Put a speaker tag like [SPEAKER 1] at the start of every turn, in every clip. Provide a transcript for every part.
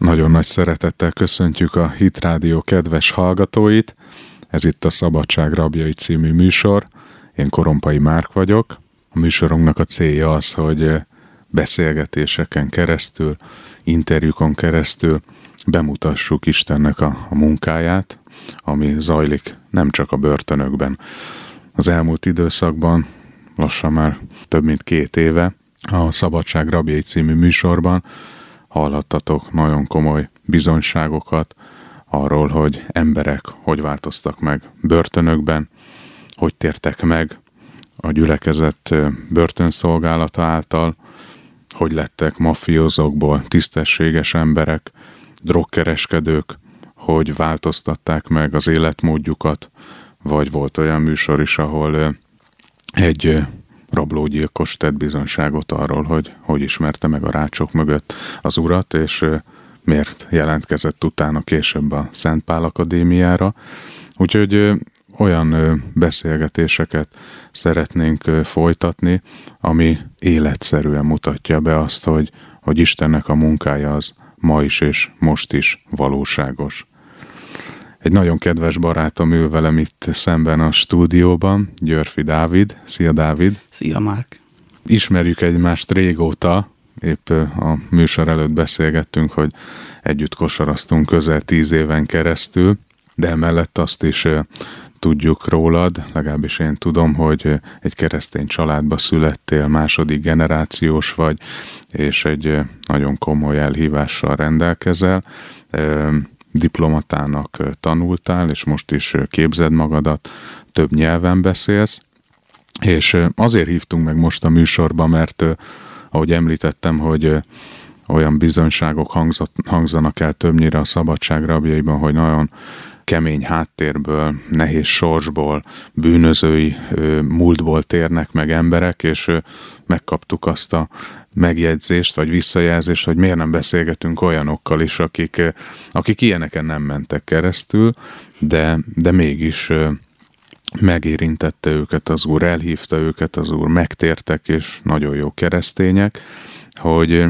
[SPEAKER 1] Nagyon nagy szeretettel köszöntjük a Hit Rádió kedves hallgatóit. Ez itt a Szabadság Rabjai című műsor. Én Korompai Márk vagyok. A műsorunknak a célja az, hogy beszélgetéseken keresztül, interjúkon keresztül bemutassuk Istennek a, a munkáját, ami zajlik nem csak a börtönökben. Az elmúlt időszakban, lassan már több mint két éve, a Szabadság Rabjai című műsorban hallhattatok nagyon komoly bizonyságokat arról, hogy emberek hogy változtak meg börtönökben, hogy tértek meg a gyülekezet börtönszolgálata által, hogy lettek mafiózókból tisztességes emberek, drogkereskedők, hogy változtatták meg az életmódjukat, vagy volt olyan műsor is, ahol egy rablógyilkos tett bizonyságot arról, hogy hogy ismerte meg a rácsok mögött az urat, és miért jelentkezett utána később a Szent Pál Akadémiára. Úgyhogy olyan beszélgetéseket szeretnénk folytatni, ami életszerűen mutatja be azt, hogy, hogy Istennek a munkája az ma is és most is valóságos. Egy nagyon kedves barátom ül velem itt szemben a stúdióban, Györfi Dávid. Szia Dávid!
[SPEAKER 2] Szia Márk!
[SPEAKER 1] Ismerjük egymást régóta, épp a műsor előtt beszélgettünk, hogy együtt kosaraztunk közel tíz éven keresztül, de emellett azt is tudjuk rólad, legalábbis én tudom, hogy egy keresztény családba születtél, második generációs vagy, és egy nagyon komoly elhívással rendelkezel diplomatának tanultál, és most is képzed magadat, több nyelven beszélsz, és azért hívtunk meg most a műsorba, mert ahogy említettem, hogy olyan bizonyságok hangzott, hangzanak el többnyire a szabadság rabjaiban, hogy nagyon kemény háttérből, nehéz sorsból, bűnözői múltból térnek meg emberek, és megkaptuk azt a megjegyzést, vagy visszajelzést, hogy miért nem beszélgetünk olyanokkal is, akik, akik ilyeneken nem mentek keresztül, de, de mégis megérintette őket az Úr, elhívta őket az Úr, megtértek, és nagyon jó keresztények, hogy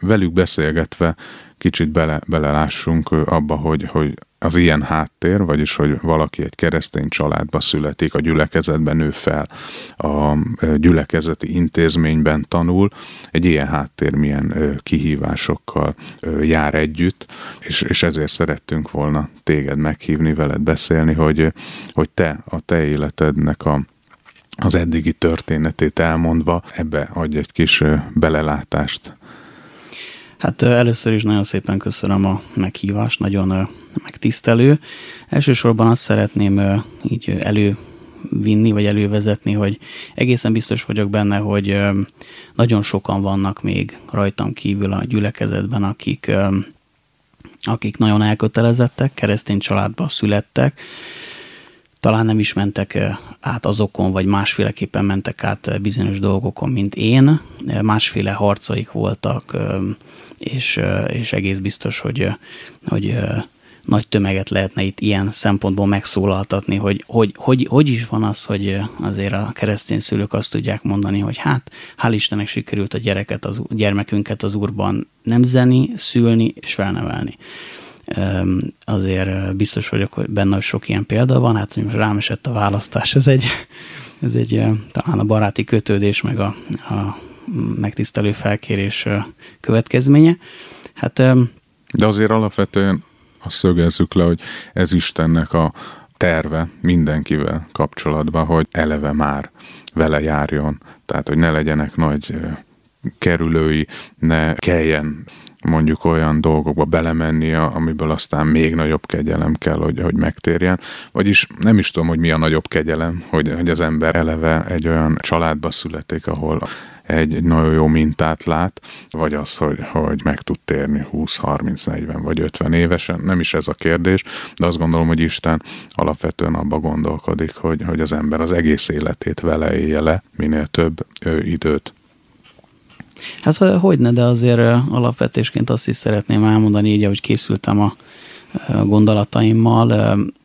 [SPEAKER 1] velük beszélgetve kicsit bele, belelássunk abba, hogy, hogy az ilyen háttér, vagyis hogy valaki egy keresztény családba születik, a gyülekezetben nő fel, a gyülekezeti intézményben tanul, egy ilyen háttér milyen kihívásokkal jár együtt, és, és ezért szerettünk volna téged meghívni, veled beszélni, hogy, hogy te, a te életednek a az eddigi történetét elmondva, ebbe adj egy kis belelátást
[SPEAKER 2] Hát először is nagyon szépen köszönöm a meghívást, nagyon megtisztelő. Elsősorban azt szeretném így elővinni, vagy elővezetni, hogy egészen biztos vagyok benne, hogy nagyon sokan vannak még rajtam kívül a gyülekezetben, akik, akik nagyon elkötelezettek, keresztény családba születtek, talán nem is mentek át azokon, vagy másféleképpen mentek át bizonyos dolgokon, mint én. Másféle harcaik voltak, és, és egész biztos, hogy, hogy nagy tömeget lehetne itt ilyen szempontból megszólaltatni, hogy hogy, hogy hogy is van az, hogy azért a keresztény szülők azt tudják mondani, hogy hát hál' Istennek sikerült a gyereket, az, gyermekünket az úrban nemzeni, szülni és felnevelni. Azért biztos vagyok benne, hogy sok ilyen példa van, hát hogy most rám esett a választás, ez egy, ez egy talán a baráti kötődés, meg a, a megtisztelő felkérés következménye. Hát,
[SPEAKER 1] De azért alapvetően azt szögezzük le, hogy ez Istennek a terve mindenkivel kapcsolatban, hogy eleve már vele járjon. Tehát, hogy ne legyenek nagy kerülői, ne kelljen mondjuk olyan dolgokba belemenni, amiből aztán még nagyobb kegyelem kell, hogy, hogy megtérjen. Vagyis nem is tudom, hogy mi a nagyobb kegyelem, hogy, hogy az ember eleve egy olyan családba születik, ahol egy, egy nagyon jó mintát lát, vagy az, hogy, hogy meg tud térni 20, 30, 40 vagy 50 évesen. Nem is ez a kérdés, de azt gondolom, hogy Isten alapvetően abba gondolkodik, hogy, hogy az ember az egész életét vele élje le, minél több időt
[SPEAKER 2] Hát hogy ne, de azért alapvetésként azt is szeretném elmondani, így ahogy készültem a gondolataimmal.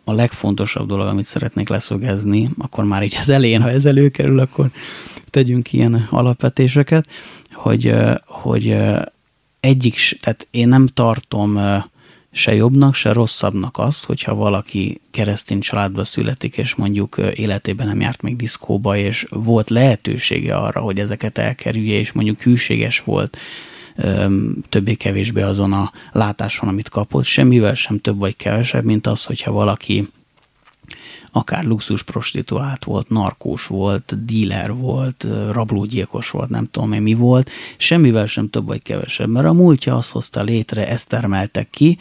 [SPEAKER 2] A legfontosabb dolog, amit szeretnék leszögezni, akkor már így az elején, ha ez előkerül, akkor tegyünk ilyen alapvetéseket, hogy, hogy egyik, tehát én nem tartom se jobbnak, se rosszabbnak az, hogyha valaki keresztény családba születik, és mondjuk életében nem járt még diszkóba, és volt lehetősége arra, hogy ezeket elkerülje, és mondjuk hűséges volt többé-kevésbé azon a látáson, amit kapott, semmivel sem több vagy kevesebb, mint az, hogyha valaki akár luxus prostituált volt, narkós volt, díler volt, rablógyilkos volt, nem tudom én mi volt, semmivel sem több vagy kevesebb, mert a múltja azt hozta létre, ezt termeltek ki,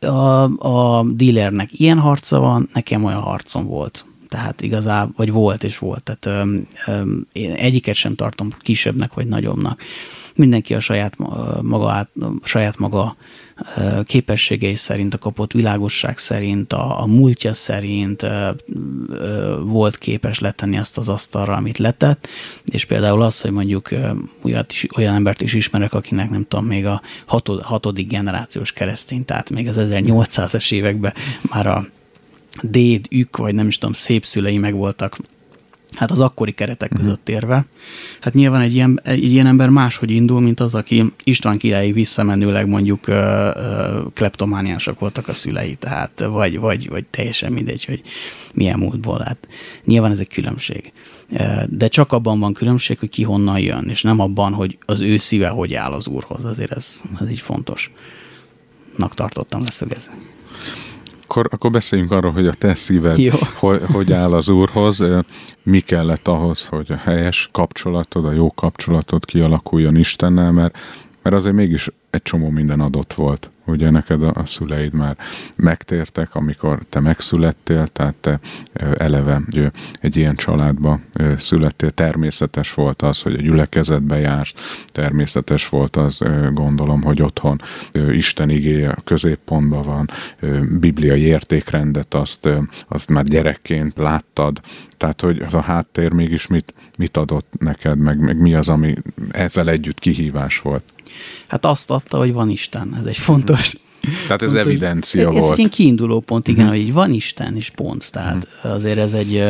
[SPEAKER 2] a, a dílernek ilyen harca van, nekem olyan harcom volt. Tehát igazából, vagy volt és volt. Tehát öm, öm, én egyiket sem tartom kisebbnek vagy nagyobbnak mindenki a saját maga, át, saját maga képességei szerint, a kapott világosság szerint, a, a múltja szerint volt képes letenni azt az asztalra, amit letett, és például az, hogy mondjuk olyat is, olyan embert is ismerek, akinek nem tudom, még a hatod, hatodik generációs keresztény, tehát még az 1800-es években már a déd, ük, vagy nem is tudom, szép szülei meg voltak hát az akkori keretek mhm. között érve. Hát nyilván egy ilyen, egy ilyen ember máshogy indul, mint az, aki István királyi visszamenőleg mondjuk ö, ö, kleptomániások voltak a szülei, tehát vagy, vagy, vagy teljesen mindegy, hogy milyen múltból. Hát nyilván ez egy különbség. De csak abban van különbség, hogy ki honnan jön, és nem abban, hogy az ő szíve hogy áll az úrhoz. Azért ez, ez így fontos. Nak tartottam leszögezni
[SPEAKER 1] akkor, akkor beszéljünk arról, hogy a te szíved hogy, hogy áll az Úrhoz, mi kellett ahhoz, hogy a helyes kapcsolatod, a jó kapcsolatod kialakuljon Istennel, mert, mert azért mégis egy csomó minden adott volt ugye neked a, a szüleid már megtértek, amikor te megszülettél, tehát te eleve egy ilyen családba születtél. Természetes volt az, hogy a gyülekezetbe jársz, természetes volt az, gondolom, hogy otthon Isten igéje a középpontban van, bibliai értékrendet azt, azt már gyerekként láttad, tehát hogy az a háttér mégis mit, mit adott neked, meg, meg mi az, ami ezzel együtt kihívás volt?
[SPEAKER 2] Hát azt adta, hogy van Isten, ez egy fontos.
[SPEAKER 1] Tehát ez pont, evidencia
[SPEAKER 2] ez
[SPEAKER 1] volt.
[SPEAKER 2] Ez egy kiinduló pont, igen, uh-huh. hogy van Isten, és pont. Tehát uh-huh. azért ez egy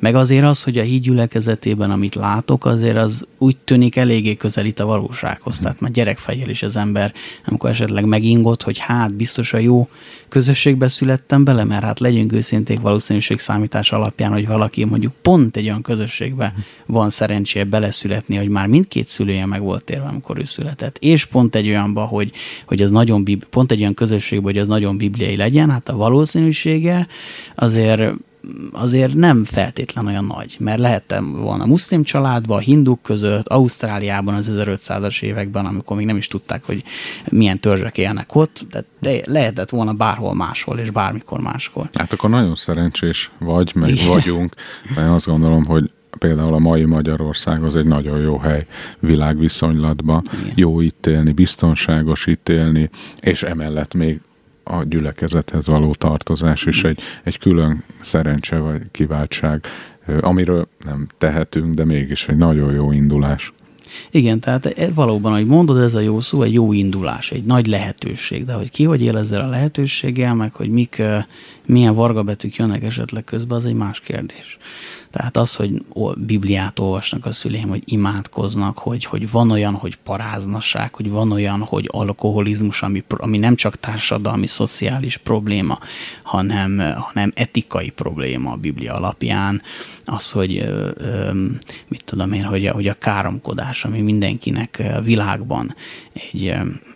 [SPEAKER 2] meg azért az, hogy a híd gyülekezetében, amit látok, azért az úgy tűnik eléggé közelít a valósághoz. Tehát már gyerekfejjel is az ember, amikor esetleg megingott, hogy hát biztos a jó közösségbe születtem bele, mert hát legyünk őszinték valószínűség számítás alapján, hogy valaki mondjuk pont egy olyan közösségbe van szerencséje beleszületni, hogy már mindkét szülője meg volt térve, amikor ő született. És pont egy olyanba, hogy, hogy ez nagyon, pont egy olyan közösségbe, hogy ez nagyon bibliai legyen, hát a valószínűsége azért azért nem feltétlen olyan nagy, mert lehettem volna muszlim családban, hinduk között, Ausztráliában az 1500-as években, amikor még nem is tudták, hogy milyen törzsek élnek ott, de lehetett volna bárhol máshol, és bármikor máskor.
[SPEAKER 1] Hát akkor nagyon szerencsés vagy, meg Igen. vagyunk, mert azt gondolom, hogy például a mai Magyarország az egy nagyon jó hely világviszonylatban, Igen. jó itt élni, biztonságos itt élni, és emellett még a gyülekezethez való tartozás is egy, egy külön szerencse vagy kiváltság, amiről nem tehetünk, de mégis egy nagyon jó indulás.
[SPEAKER 2] Igen, tehát e, valóban, ahogy mondod, ez a jó szó, egy jó indulás, egy nagy lehetőség, de hogy ki hogy él ezzel a lehetőséggel, meg hogy mik, milyen vargabetűk jönnek esetleg közben, az egy más kérdés. Tehát az, hogy Bibliát olvasnak a szüleim, hogy imádkoznak, hogy, hogy van olyan, hogy paráznasság, hogy van olyan, hogy alkoholizmus, ami, ami nem csak társadalmi, szociális probléma, hanem, hanem etikai probléma a Biblia alapján. Az, hogy mit tudom én, hogy a, hogy a káromkodás, ami mindenkinek világban egy,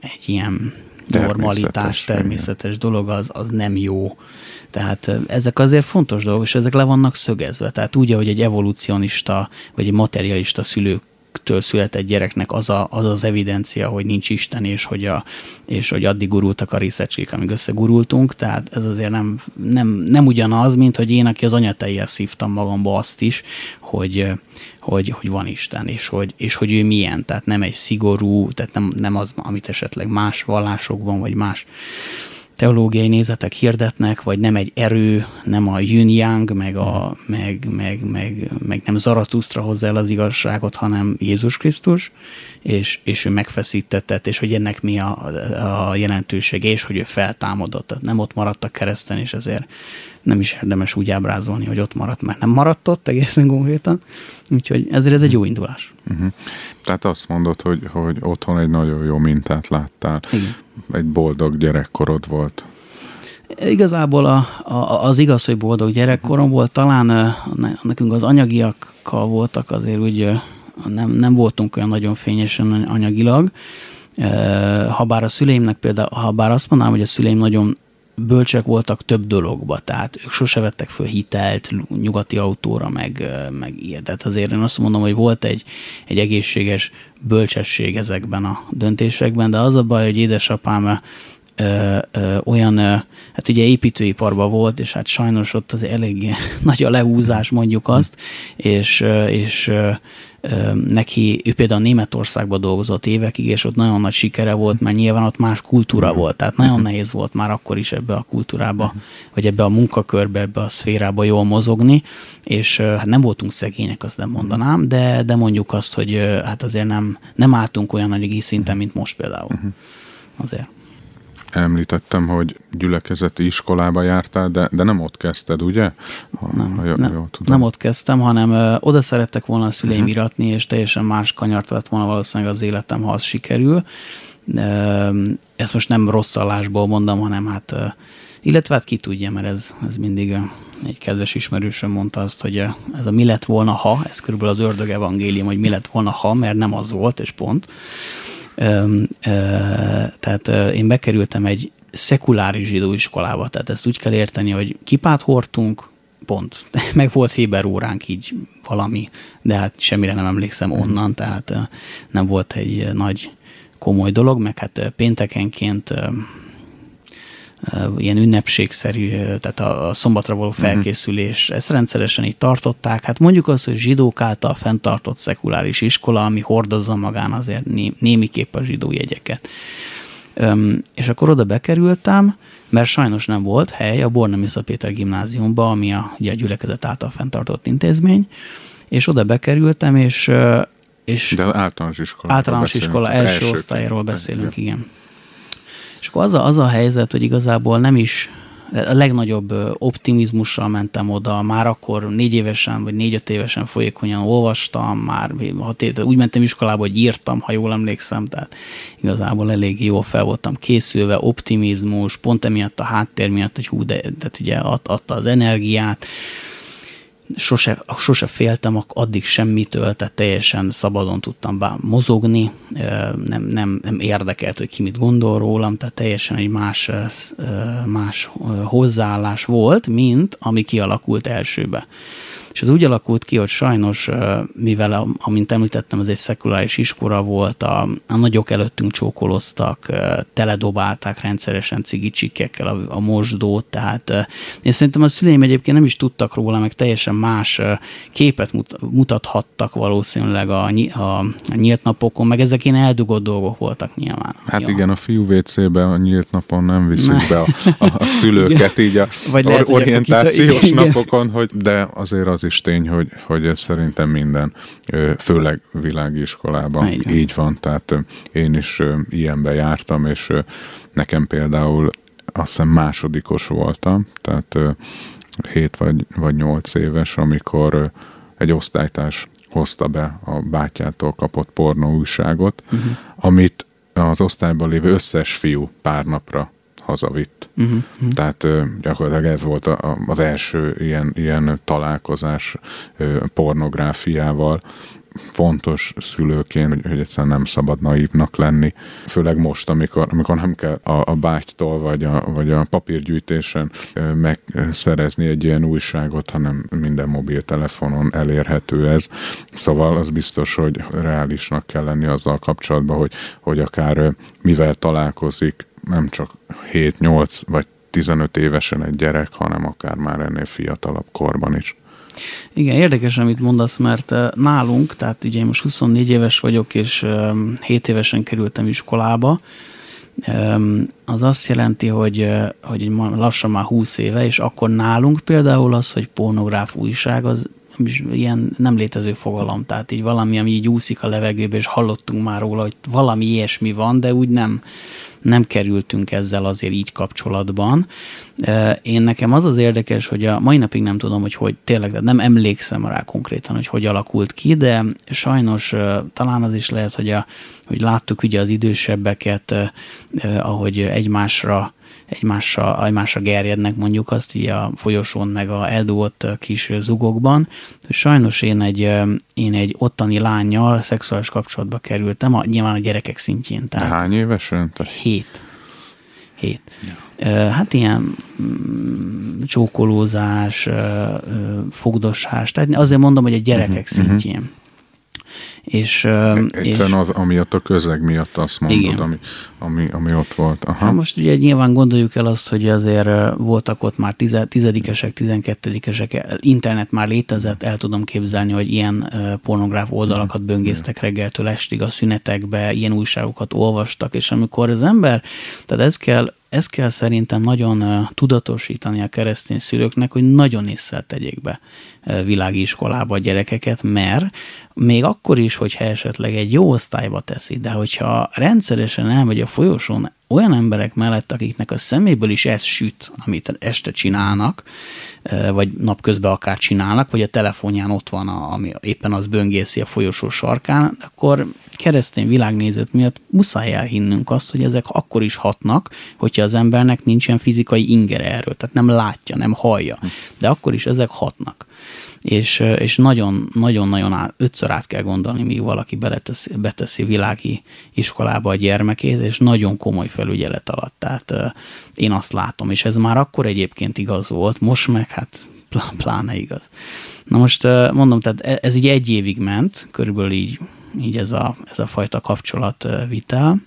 [SPEAKER 2] egy ilyen normalitás, természetes, természetes dolog, az, az nem jó tehát ezek azért fontos dolgok, és ezek le vannak szögezve. Tehát úgy, hogy egy evolucionista, vagy egy materialista szülők től született gyereknek az, a, az az evidencia, hogy nincs Isten, és hogy, a, és hogy addig gurultak a részecskék, amíg összegurultunk, tehát ez azért nem, nem, nem ugyanaz, mint hogy én, aki az anyatejjel szívtam magamba azt is, hogy, hogy, hogy van Isten, és hogy, és hogy ő milyen, tehát nem egy szigorú, tehát nem, nem az, amit esetleg más vallásokban, vagy más teológiai nézetek hirdetnek, vagy nem egy erő, nem a yin yang, meg, a, meg, meg, meg, meg nem Zaratusztra hozza el az igazságot, hanem Jézus Krisztus, és, és ő megfeszítetett, és hogy ennek mi a, a jelentősége, és hogy ő feltámadott. Tehát nem ott maradt a kereszten, és ezért nem is érdemes úgy ábrázolni, hogy ott maradt, mert nem maradt ott egészen konkrétan. Úgyhogy ezért ez egy jó indulás. Uh-huh.
[SPEAKER 1] Tehát azt mondod, hogy, hogy otthon egy nagyon jó mintát láttál. Igen. Egy boldog gyerekkorod volt.
[SPEAKER 2] Igazából a, a, az igaz, hogy boldog gyerekkorom volt, talán nekünk az anyagiakkal voltak azért úgy, nem, nem voltunk olyan nagyon fényesen anyagilag, habár a szüleimnek például, habár azt mondanám, hogy a szüleim nagyon bölcsek voltak több dologba, tehát ők sose vettek föl hitelt nyugati autóra, meg, meg ilyet. Tehát azért én azt mondom, hogy volt egy, egy egészséges bölcsesség ezekben a döntésekben, de az a baj, hogy édesapám ö, ö, olyan, ö, hát ugye építőiparban volt, és hát sajnos ott az elég nagy a lehúzás, mondjuk azt, és, és neki, ő például Németországban dolgozott évekig, és ott nagyon nagy sikere volt, mert nyilván ott más kultúra mhm. volt, tehát nagyon mhm. nehéz volt már akkor is ebbe a kultúrába, mhm. vagy ebbe a munkakörbe, ebbe a szférába jól mozogni, és hát nem voltunk szegények, azt nem mondanám, de, de mondjuk azt, hogy hát azért nem, nem álltunk olyan nagy szinten, mint most például. Azért
[SPEAKER 1] említettem, hogy gyülekezeti iskolába jártál, de, de nem ott kezdted, ugye?
[SPEAKER 2] Ha, nem, ha, nem, jól tudom. nem ott kezdtem, hanem ö, oda szerettek volna a szüleim uh-huh. iratni, és teljesen más kanyart lett volna valószínűleg az életem, ha az sikerül. Ö, ezt most nem rossz alásból mondom, hanem hát ö, illetve hát ki tudja, mert ez, ez mindig egy kedves ismerősöm mondta azt, hogy ez a mi lett volna ha, ez körülbelül az ördög evangélium, hogy mi lett volna ha, mert nem az volt, és pont. Tehát én bekerültem egy szekuláris zsidó iskolába, tehát ezt úgy kell érteni, hogy kipát hordtunk, pont. Meg volt Héber óránk így valami, de hát semmire nem emlékszem onnan, tehát nem volt egy nagy komoly dolog, meg hát péntekenként ilyen ünnepségszerű, tehát a, szombatra való mhm. felkészülés, uh-huh. ezt rendszeresen így tartották. Hát mondjuk azt, hogy zsidók által fenntartott szekuláris iskola, ami hordozza magán azért né, némiképp a zsidó jegyeket. Öm, és akkor oda bekerültem, mert sajnos nem volt hely a Bornemisza Péter gimnáziumba, ami a, ugye a gyülekezet által fenntartott intézmény, és oda bekerültem, és és
[SPEAKER 1] De általános iskola.
[SPEAKER 2] Általános iskola első, első osztályról beszélünk, igen. igen. És akkor az a, az a helyzet, hogy igazából nem is a legnagyobb optimizmussal mentem oda, már akkor négy évesen, vagy négy-öt évesen folyékonyan olvastam, már hat év, úgy mentem iskolába, hogy írtam, ha jól emlékszem, tehát igazából elég jól fel voltam készülve, optimizmus, pont emiatt a háttér miatt, hogy hú, de, de ugye adta az energiát, sose, sose féltem addig semmitől, tehát teljesen szabadon tudtam bár mozogni, nem, nem, nem érdekelt, hogy ki mit gondol rólam, tehát teljesen egy más, más hozzáállás volt, mint ami kialakult elsőbe. És ez úgy alakult ki, hogy sajnos, mivel, amint említettem, ez egy szekuláris iskola volt, a, a nagyok előttünk csókoloztak, teledobálták rendszeresen cigicsikekkel a, a mosdót, tehát én szerintem a szüleim egyébként nem is tudtak róla, meg teljesen más képet mutathattak valószínűleg a, a, a nyílt napokon, meg ezek ilyen eldugott dolgok voltak nyilván.
[SPEAKER 1] Hát ja. igen, a fiú WC-be a nyílt napon nem viszik ne. be a, a, a szülőket így a Vagy lehet, orientációs igen, napokon, hogy de azért az is tény, hogy, hogy ez szerintem minden, főleg világiskolában Igen. így van. Tehát én is ilyenbe jártam, és nekem például azt hiszem másodikos voltam, tehát 7 vagy, vagy 8 éves, amikor egy osztálytárs hozta be a bátyától kapott pornó újságot, uh-huh. amit az osztályban lévő összes fiú pár napra hazavitt. Uh-huh. Tehát gyakorlatilag ez volt a, az első ilyen, ilyen találkozás pornográfiával, fontos szülőként, hogy, hogy egyszerűen nem szabad naívnak lenni, főleg most, amikor, amikor nem kell a, a bátytól vagy a, vagy a papírgyűjtésen megszerezni egy ilyen újságot, hanem minden mobiltelefonon elérhető ez. Szóval az biztos, hogy reálisnak kell lenni azzal kapcsolatban, hogy, hogy akár mivel találkozik, nem csak 7-8 vagy 15 évesen egy gyerek, hanem akár már ennél fiatalabb korban is.
[SPEAKER 2] Igen, érdekes, amit mondasz, mert nálunk, tehát ugye én most 24 éves vagyok, és 7 évesen kerültem iskolába, az azt jelenti, hogy, hogy lassan már 20 éve, és akkor nálunk például az, hogy pornográf újság, az ilyen nem létező fogalom, tehát így valami, ami így úszik a levegőbe, és hallottunk már róla, hogy valami ilyesmi van, de úgy nem, nem kerültünk ezzel azért így kapcsolatban. Én nekem az az érdekes, hogy a mai napig nem tudom, hogy hogy tényleg, de nem emlékszem rá konkrétan, hogy hogy alakult ki, de sajnos talán az is lehet, hogy, a, hogy láttuk ugye az idősebbeket, ahogy egymásra egymással, egymásra gerjednek mondjuk azt így a folyosón meg a eldugott kis zugokban. Sajnos én egy, én egy ottani lányjal szexuális kapcsolatba kerültem, a, nyilván a gyerekek szintjén.
[SPEAKER 1] Tehát Hány évesen?
[SPEAKER 2] Hét. Hét. Ja. Hát ilyen mm, csókolózás, fogdosás, tehát azért mondom, hogy a gyerekek uh-huh, szintjén. Uh-huh.
[SPEAKER 1] És, Egyszerűen és, az, amiatt a közeg miatt azt mondod, igen. ami, ami, ami ott volt.
[SPEAKER 2] Aha. Hát most ugye nyilván gondoljuk el azt, hogy azért voltak ott már tizedikesek, tizenkettedikesek, internet már létezett, el tudom képzelni, hogy ilyen pornográf oldalakat böngésztek reggeltől estig a szünetekbe, ilyen újságokat olvastak, és amikor az ember, tehát ez kell, ez kell szerintem nagyon tudatosítani a keresztény szülőknek, hogy nagyon észre tegyék be világi iskolába a gyerekeket, mert még akkor is, hogyha esetleg egy jó osztályba teszi, de hogyha rendszeresen elmegy a folyosón olyan emberek mellett, akiknek a szeméből is ez süt, amit este csinálnak, vagy napközben akár csinálnak, vagy a telefonján ott van, a, ami éppen az böngészi a folyosó sarkán, akkor keresztény világnézet miatt muszáj elhinnünk azt, hogy ezek akkor is hatnak, hogyha az embernek nincsen fizikai ingere erről, tehát nem látja, nem hallja, de akkor is ezek hatnak és, és nagyon, nagyon-nagyon át, ötször át kell gondolni, míg valaki beleteszi, beteszi világi iskolába a gyermekét, és nagyon komoly felügyelet alatt. Tehát én azt látom, és ez már akkor egyébként igaz volt, most meg hát pláne igaz. Na most mondom, tehát e, ez így egy évig ment, körülbelül így, így ez, a, ez a fajta kapcsolatvitel,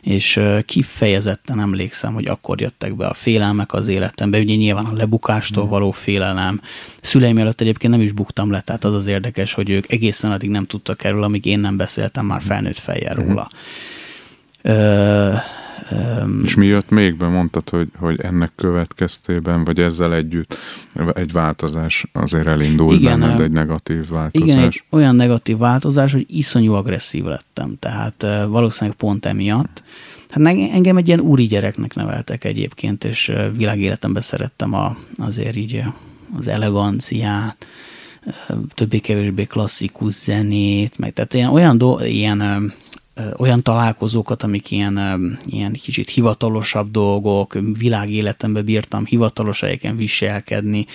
[SPEAKER 2] és kifejezetten emlékszem, hogy akkor jöttek be a félelmek az életembe, ugye nyilván a lebukástól mm. való félelem. Szüleim előtt egyébként nem is buktam le, tehát az az érdekes, hogy ők egészen addig nem tudtak erről, amíg én nem beszéltem már felnőtt fejjel mm. róla. Ö,
[SPEAKER 1] és mi jött még be, mondtad, hogy, hogy ennek következtében, vagy ezzel együtt egy változás azért elindult igen, benned, egy negatív változás?
[SPEAKER 2] Igen, egy olyan negatív változás, hogy iszonyú agresszív lettem, tehát valószínűleg pont emiatt. Hát engem egy ilyen úri gyereknek neveltek egyébként, és világéletemben szerettem a, azért így az eleganciát, többé-kevésbé klasszikus zenét, meg tehát ilyen, olyan, do, ilyen olyan találkozókat, amik ilyen, ilyen kicsit hivatalosabb dolgok, világéletembe bírtam hivatalos helyeken viselkedni,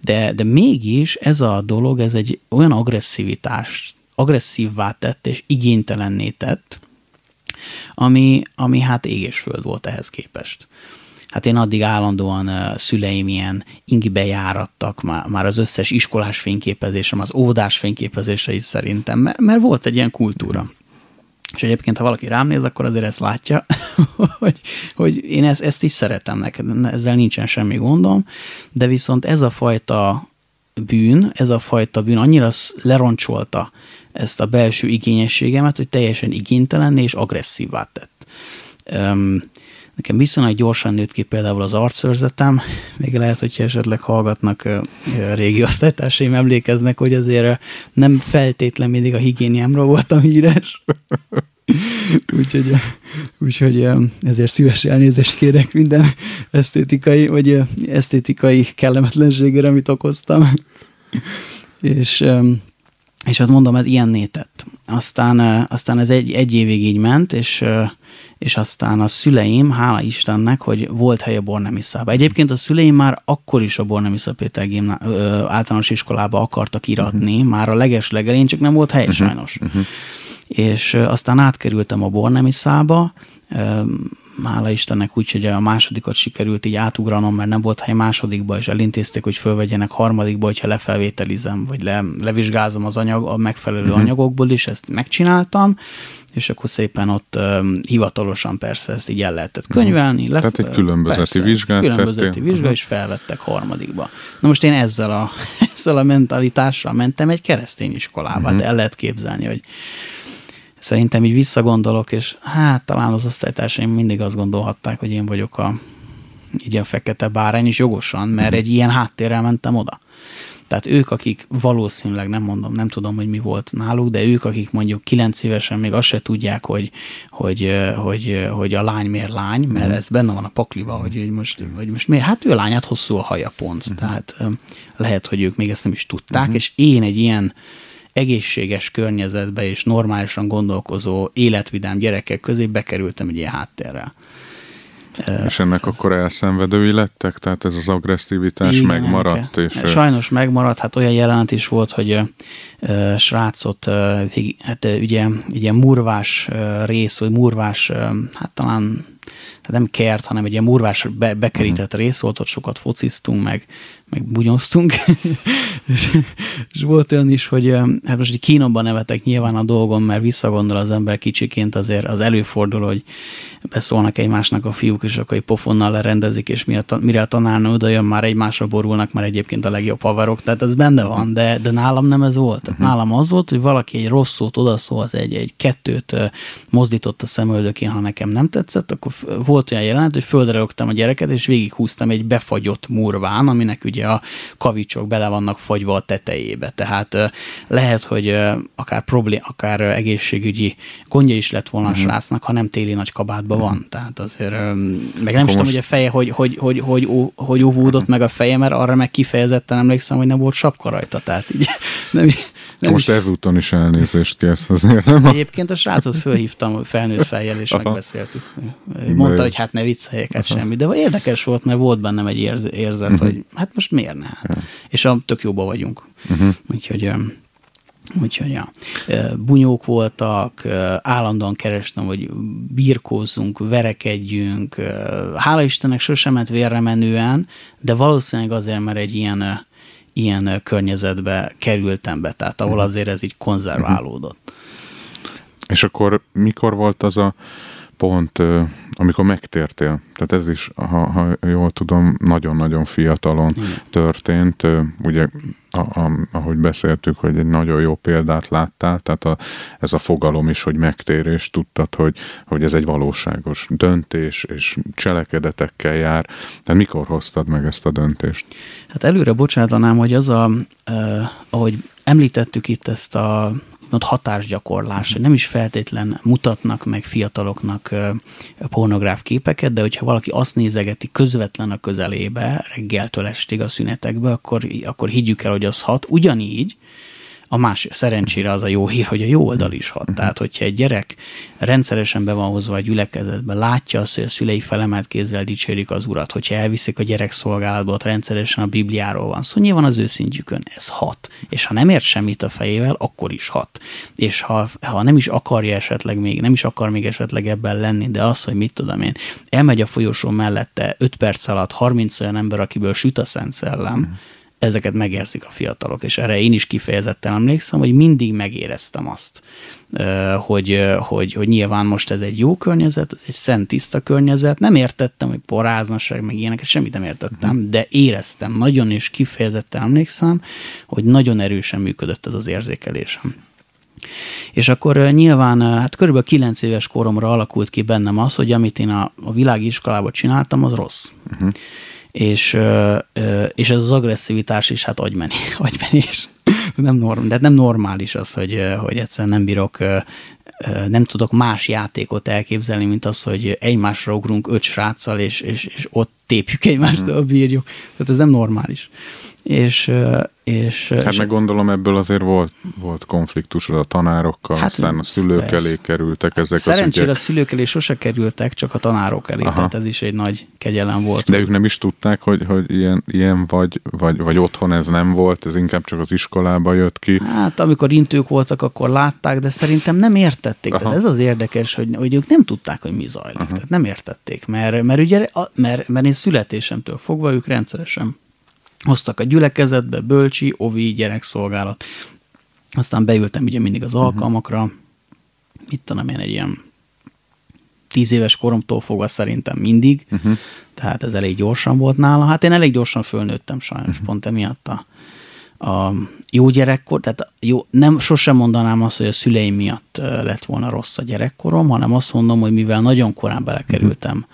[SPEAKER 2] de, de mégis ez a dolog, ez egy olyan agresszivitás, agresszívvá tett és igénytelenné tett, ami, ami hát égésföld volt ehhez képest. Hát én addig állandóan szüleim ilyen ingibe járattak, már, már az összes iskolás fényképezésem, az óvodás fényképezése is szerintem, mert, mert volt egy ilyen kultúra. És egyébként, ha valaki rám néz, akkor azért ezt látja, hogy, hogy én ezt, ezt is szeretem neked, ezzel nincsen semmi gondom, de viszont ez a fajta bűn, ez a fajta bűn annyira leroncsolta ezt a belső igényességemet, hogy teljesen igénytelen és agresszívvá tett. Um, Nekem viszonylag gyorsan nőtt ki például az arcőrzetem, még lehet, hogyha esetleg hallgatnak régi osztálytársaim, emlékeznek, hogy azért nem feltétlen mindig a higiéniámról voltam híres. úgyhogy, úgyhogy ezért szíves elnézést kérek minden esztétikai, vagy esztétikai kellemetlenségére, amit okoztam. és, és hát mondom, ez ilyen nétett. Aztán, aztán ez egy, egy évig így ment, és és aztán a szüleim, hála Istennek, hogy volt hely a Bornemisszába. Egyébként a szüleim már akkor is a Bornemissza Péter gimná, ö, általános iskolába akartak iratni, uh-huh. már a leges legelén, csak nem volt hely uh-huh. sajnos. Uh-huh. És aztán átkerültem a Bornemisszába, hála Istennek úgy, hogy a másodikat sikerült így átugranom, mert nem volt hely másodikba, és elintézték, hogy fölvegyenek harmadikba, hogyha lefelvételizem, vagy le, levizsgázom az anyag, a megfelelő uh-huh. anyagokból is, ezt megcsináltam, és akkor szépen ott um, hivatalosan persze ezt így el lehetett könyvelni. Uh-huh.
[SPEAKER 1] Lef- Tehát egy különbözeti persze, vizsgát
[SPEAKER 2] Különbözeti vizsga, uh-huh. és felvettek harmadikba. Na most én ezzel a, ezzel a mentalitással mentem egy keresztény iskolába, uh-huh. de el lehet képzelni, hogy szerintem így visszagondolok, és hát talán az osztálytársaim mindig azt gondolhatták, hogy én vagyok a, így a fekete bárány, is jogosan, mert uh-huh. egy ilyen háttérrel mentem oda. Tehát ők, akik valószínűleg, nem mondom, nem tudom, hogy mi volt náluk, de ők, akik mondjuk kilenc évesen még azt se tudják, hogy, hogy, hogy, hogy a lány miért lány, mert ez benne van a pakliba, hogy, most, hogy most miért? Hát ő a lányát hosszú a haja pont. Uh-huh. Tehát lehet, hogy ők még ezt nem is tudták, uh-huh. és én egy ilyen egészséges környezetbe és normálisan gondolkozó, életvidám gyerekek közé bekerültem egy ilyen háttérrel.
[SPEAKER 1] És ennek ez, akkor elszenvedői lettek? Tehát ez az agresszivitás igen, megmaradt? És
[SPEAKER 2] Sajnos megmaradt, hát olyan jelent is volt, hogy uh, srácot, uh, hát uh, ugye, ugye murvás uh, rész, vagy murvás, uh, hát talán tehát nem kert, hanem egy ilyen murvás be, bekerített uh-huh. rész volt, ott sokat fociztunk, meg, meg bunyoztunk, és, és volt olyan is, hogy hát most így kínomban nevetek nyilván a dolgom, mert visszagondol az ember kicsiként, azért az előfordul, hogy beszólnak egymásnak a fiúk, és akkor egy pofonnal lerendezik, és mire a tanárnő oda jön, már egymásra borulnak, már egyébként a legjobb haverok, tehát ez benne van, de, de nálam nem ez volt. Uh-huh. Nálam az volt, hogy valaki egy rossz szót odaszól, egy, egy kettőt mozdított a szemöldökén, ha nekem nem tetszett, akkor volt olyan jelent, hogy földre a gyereket, és végighúztam egy befagyott murván, aminek ugye a kavicsok bele vannak fagyva a tetejébe. Tehát lehet, hogy akár problém, akár egészségügyi gondja is lett volna uh-huh. a mhm. srácnak, ha nem téli nagy kabátban van. Tehát azért, meg nem is tudom, hogy a feje, hogy, hogy, hogy, hogy, hogy, hogy óvódott meg a feje, mert arra meg kifejezetten emlékszem, hogy nem volt sapka rajta. Tehát így nem,
[SPEAKER 1] nem Most is... ezúton is elnézést kérsz azért, nem?
[SPEAKER 2] Egyébként a srácot fölhívtam felnőtt fejjel, és megbeszéltük. Mondta, hogy hát ne vicceljek hát semmi, de érdekes volt, mert volt bennem egy érzet, uh-huh. hogy hát most miért ne? Hát. Ja. És a tök jóba vagyunk. Uh-huh. Úgyhogy Úgyhogy ja. bunyók voltak, állandóan kerestem, hogy birkózzunk, verekedjünk. Hála Istennek sosem ment vérre menően, de valószínűleg azért, mert egy ilyen, ilyen környezetbe kerültem be, tehát ahol mhm. azért ez így konzerválódott.
[SPEAKER 1] És akkor mikor volt az a pont, amikor megtértél, tehát ez is, ha, ha jól tudom, nagyon-nagyon fiatalon Igen. történt, ugye a, a, ahogy beszéltük, hogy egy nagyon jó példát láttál, tehát a, ez a fogalom is, hogy megtérés, tudtad, hogy, hogy ez egy valóságos döntés, és cselekedetekkel jár. Tehát mikor hoztad meg ezt a döntést?
[SPEAKER 2] Hát előre bocsátanám, hogy az a, eh, ahogy említettük itt ezt a úgymond hatásgyakorlás, hogy nem is feltétlen mutatnak meg fiataloknak pornográf képeket, de hogyha valaki azt nézegeti közvetlen a közelébe, reggeltől estig a szünetekbe, akkor, akkor higgyük el, hogy az hat. Ugyanígy, a más szerencsére az a jó hír, hogy a jó oldal is hat. Uh-huh. Tehát, hogyha egy gyerek rendszeresen be van hozva a gyülekezetbe, látja azt, hogy a szülei felemelt kézzel dicsérik az urat, hogyha elviszik a gyerek szolgálatba, ott rendszeresen a Bibliáról van szó, szóval nyilván az őszintjükön ez hat. És ha nem ért semmit a fejével, akkor is hat. És ha, ha nem is akarja esetleg még, nem is akar még esetleg ebben lenni, de az, hogy mit tudom én, elmegy a folyosó mellette 5 perc alatt 30 olyan ember, akiből süt a Szent Szellem, uh-huh ezeket megérzik a fiatalok, és erre én is kifejezetten emlékszem, hogy mindig megéreztem azt, hogy, hogy, hogy nyilván most ez egy jó környezet, ez egy szent tiszta környezet, nem értettem, hogy poráznaság, meg ilyeneket, semmit nem értettem, de éreztem nagyon, és kifejezetten emlékszem, hogy nagyon erősen működött ez az érzékelésem. És akkor nyilván, hát körülbelül 9 éves koromra alakult ki bennem az, hogy amit én a, a világi iskolában csináltam, az rossz. Uh-huh és, és ez az agresszivitás is hát agymeni, agymenés. Nem, norm, de nem normális az, hogy, hogy egyszerűen nem bírok, nem tudok más játékot elképzelni, mint az, hogy egymásra ugrunk öt sráccal, és, és, és ott tépjük egymást, uh-huh. bírjuk. Tehát ez nem normális és, és
[SPEAKER 1] Hát
[SPEAKER 2] és
[SPEAKER 1] meg gondolom ebből azért volt, volt konfliktus a tanárokkal, hát, aztán a szülők persze. elé kerültek ezek
[SPEAKER 2] Szerencsére
[SPEAKER 1] az
[SPEAKER 2] a szülők elé sose kerültek, csak a tanárok elé, Aha. tehát ez is egy nagy kegyelem volt.
[SPEAKER 1] De ők nem is tudták, hogy, hogy ilyen, ilyen vagy, vagy, vagy otthon ez nem volt, ez inkább csak az iskolába jött ki.
[SPEAKER 2] Hát amikor intők voltak, akkor látták, de szerintem nem értették. Aha. Tehát ez az érdekes, hogy, hogy ők nem tudták, hogy mi zajlik. Aha. Tehát nem értették, mert, mert, ugye, mert, mert én születésemtől fogva ők rendszeresen hoztak a gyülekezetbe, bölcsi, ovi, gyerekszolgálat. Aztán beültem ugye mindig az mhm. alkalmakra, uh-huh. mit tudom én, egy ilyen tíz éves koromtól fogva szerintem mindig, uh-huh. tehát ez elég gyorsan volt nála. Hát én elég gyorsan fölnőttem sajnos, uh-huh. pont emiatt a, a jó gyerekkor, tehát jó, nem, sosem mondanám azt, hogy a szüleim miatt lett volna rossz a gyerekkorom, hanem azt mondom, hogy mivel nagyon korán belekerültem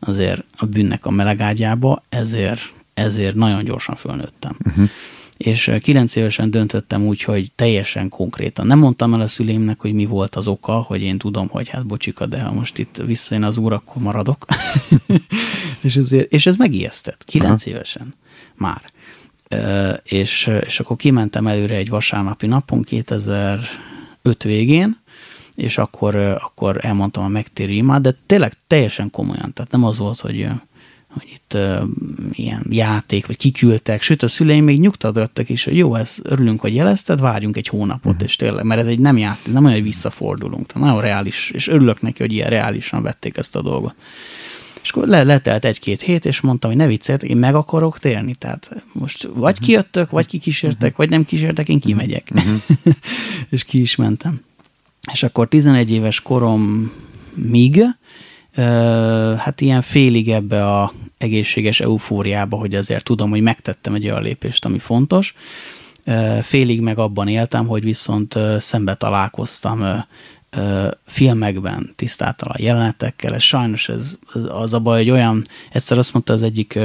[SPEAKER 2] azért a bűnnek a melegágyába, ezért ezért nagyon gyorsan fölnőttem. Uh-huh. és kilenc évesen döntöttem úgy, hogy teljesen konkrétan. Nem mondtam el a szüleimnek, hogy mi volt az oka, hogy én tudom, hogy hát bocsika, de ha most itt visszajön az úr, akkor maradok. és, ezért, és ez megijesztett, kilenc Aha. évesen már. Uh, és, és akkor kimentem előre egy vasárnapi napon 2005 végén, és akkor, akkor elmondtam a megtérő imát, de tényleg teljesen komolyan. Tehát nem az volt, hogy hogy itt uh, ilyen játék, vagy kiküldtek, sőt a szüleim még nyugtatottak is, hogy jó, ez örülünk, hogy jelezted, várjunk egy hónapot, uh-huh. és tényleg, mert ez egy nem játék, nem olyan, hogy visszafordulunk, tehát nagyon reális, és örülök neki, hogy ilyen reálisan vették ezt a dolgot. És akkor le, letelt egy-két hét, és mondtam, hogy ne viccelj, én meg akarok térni. Tehát most vagy uh-huh. kijöttök, vagy kikísértek, uh-huh. vagy nem kísértek, én kimegyek. Uh-huh. és ki is mentem. És akkor 11 éves korom míg, hát ilyen félig ebbe a egészséges eufóriába, hogy azért tudom, hogy megtettem egy olyan lépést, ami fontos. Félig meg abban éltem, hogy viszont szembe találkoztam filmekben tisztátalan jelenetekkel, és sajnos ez, az a baj, hogy olyan, egyszer azt mondta az egyik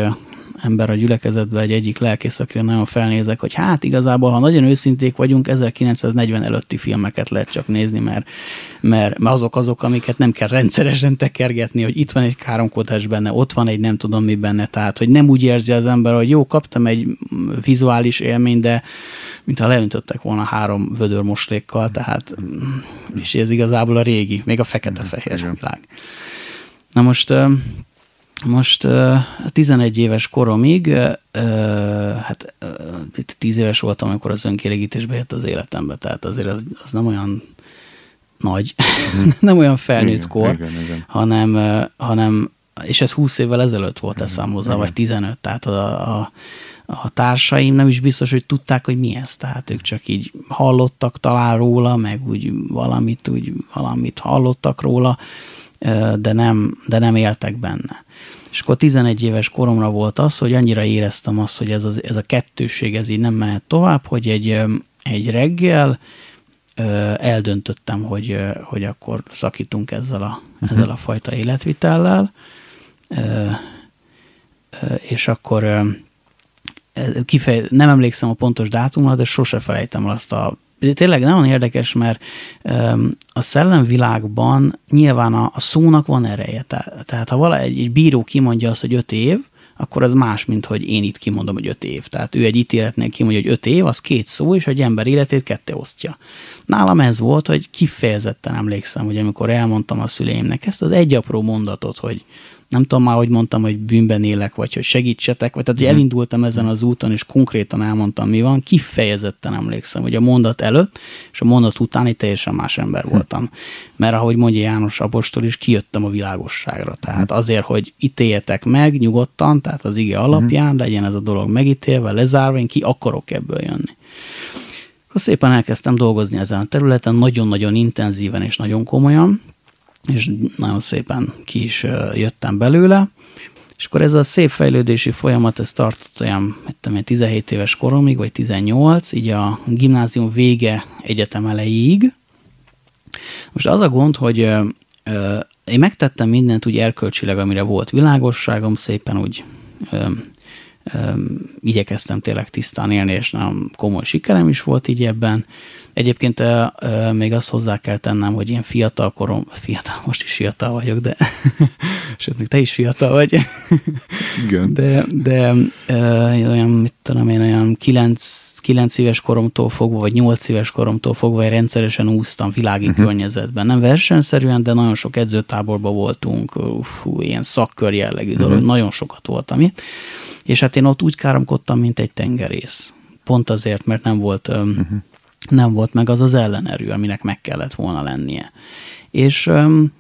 [SPEAKER 2] ember a gyülekezetben, egy egyik lelkész, akire nagyon felnézek, hogy hát igazából, ha nagyon őszinték vagyunk, 1940 előtti filmeket lehet csak nézni, mert, mert, mert azok azok, amiket nem kell rendszeresen tekergetni, hogy itt van egy káromkodás benne, ott van egy nem tudom mi benne, tehát hogy nem úgy érzi az ember, hogy jó, kaptam egy vizuális élmény, de mintha leöntöttek volna három vödör moslékkal, tehát és ez igazából a régi, még a fekete-fehér világ. Na most most uh, 11 éves koromig, hát uh, itt 10 éves voltam, amikor az önkérégítésbe jött az életembe, tehát azért az, az nem olyan nagy, mm. nem olyan felnőtt igen, kor, igen, igen. Hanem, hanem, és ez 20 évvel ezelőtt volt igen, eszem hozzá, vagy 15, tehát a, a, a társaim nem is biztos, hogy tudták, hogy mi ez, tehát ők csak így hallottak talán róla, meg úgy valamit, úgy valamit hallottak róla, de nem, de nem éltek benne. És akkor 11 éves koromra volt az, hogy annyira éreztem azt, hogy ez, az, ez a kettőség ez így nem mehet tovább, hogy egy, egy reggel eldöntöttem, hogy, hogy akkor szakítunk ezzel a, uh-huh. ezzel a fajta életvitellel, és akkor kifej, nem emlékszem a pontos dátumra, de sose felejtem el azt a tényleg nagyon érdekes, mert a szellemvilágban nyilván a, a szónak van ereje. Tehát, ha vala egy, egy bíró kimondja azt, hogy öt év, akkor az más, mint hogy én itt kimondom, hogy öt év. Tehát ő egy ítéletnél kimondja, hogy öt év, az két szó, és egy ember életét ketté osztja. Nálam ez volt, hogy kifejezetten emlékszem, hogy amikor elmondtam a szüleimnek ezt az egy apró mondatot, hogy nem tudom már, hogy mondtam, hogy bűnben élek, vagy hogy segítsetek, vagy tehát, hogy mhm. elindultam ezen az úton, és konkrétan elmondtam, mi van, kifejezetten emlékszem, hogy a mondat előtt és a mondat után teljesen más ember mhm. voltam. Mert ahogy mondja János Apostol is, kijöttem a világosságra. Tehát mhm. azért, hogy ítéljetek meg nyugodtan, tehát az ige alapján legyen ez a dolog megítélve, lezárva, én ki akarok ebből jönni. Akkor szépen elkezdtem dolgozni ezen a területen, nagyon-nagyon intenzíven és nagyon komolyan, és nagyon szépen ki is jöttem belőle. És akkor ez a szép fejlődési folyamat, ez tartott olyan, tudom 17 éves koromig, vagy 18, így a gimnázium vége egyetem elejéig. Most az a gond, hogy ö, ö, én megtettem mindent úgy erkölcsileg, amire volt világosságom, szépen úgy ö, ö, igyekeztem tényleg tisztán élni, és nagyon komoly sikerem is volt így ebben. Egyébként még azt hozzá kell tennem, hogy ilyen fiatal korom, fiatal, most is fiatal vagyok, de sőt, még te is fiatal vagy. Igen. De, de olyan, mit tudom én, olyan 9, 9 éves koromtól fogva, vagy 8 éves koromtól fogva rendszeresen úsztam világi uh-huh. környezetben. Nem versenyszerűen, de nagyon sok edzőtáborban voltunk, hú, ilyen szakkör jellegű uh-huh. dolog, nagyon sokat voltam itt. És hát én ott úgy káromkodtam, mint egy tengerész. Pont azért, mert nem volt uh-huh nem volt meg az az ellenerő, aminek meg kellett volna lennie. És um,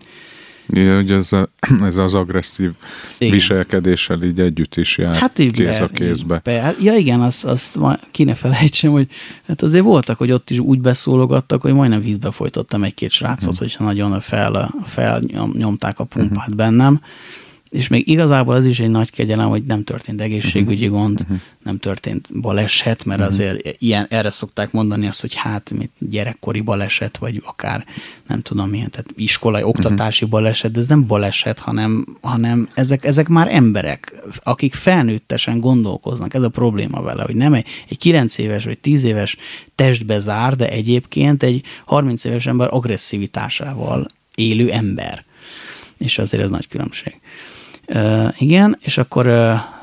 [SPEAKER 1] igen, hogy ez, a, ez az agresszív igen. viselkedéssel így együtt is jár hát így kéz be, a kézbe.
[SPEAKER 2] Be. Hát, ja igen, azt, azt ki ne felejtsem, hogy hát azért voltak, hogy ott is úgy beszólogattak, hogy majdnem vízbe folytottam egy-két srácot, hmm. hogyha nagyon fel, felnyomták a pumpát hmm. bennem. És még igazából az is egy nagy kegyelem, hogy nem történt egészségügyi uh-huh. gond, uh-huh. nem történt baleset, mert uh-huh. azért ilyen, erre szokták mondani azt, hogy hát mit gyerekkori baleset, vagy akár nem tudom milyen, tehát iskolai, oktatási uh-huh. baleset, de ez nem baleset, hanem, hanem ezek, ezek már emberek, akik felnőttesen gondolkoznak. Ez a probléma vele, hogy nem egy, egy 9 éves vagy 10 éves testbe zár, de egyébként egy 30 éves ember agresszivitásával élő ember. És azért ez nagy különbség. Igen, és akkor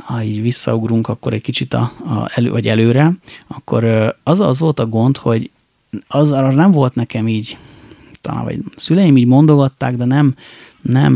[SPEAKER 2] ha így visszaugrunk akkor egy kicsit a, a elő, vagy előre, akkor az az volt a gond, hogy az arra nem volt nekem így, talán vagy szüleim így mondogatták, de nem, nem,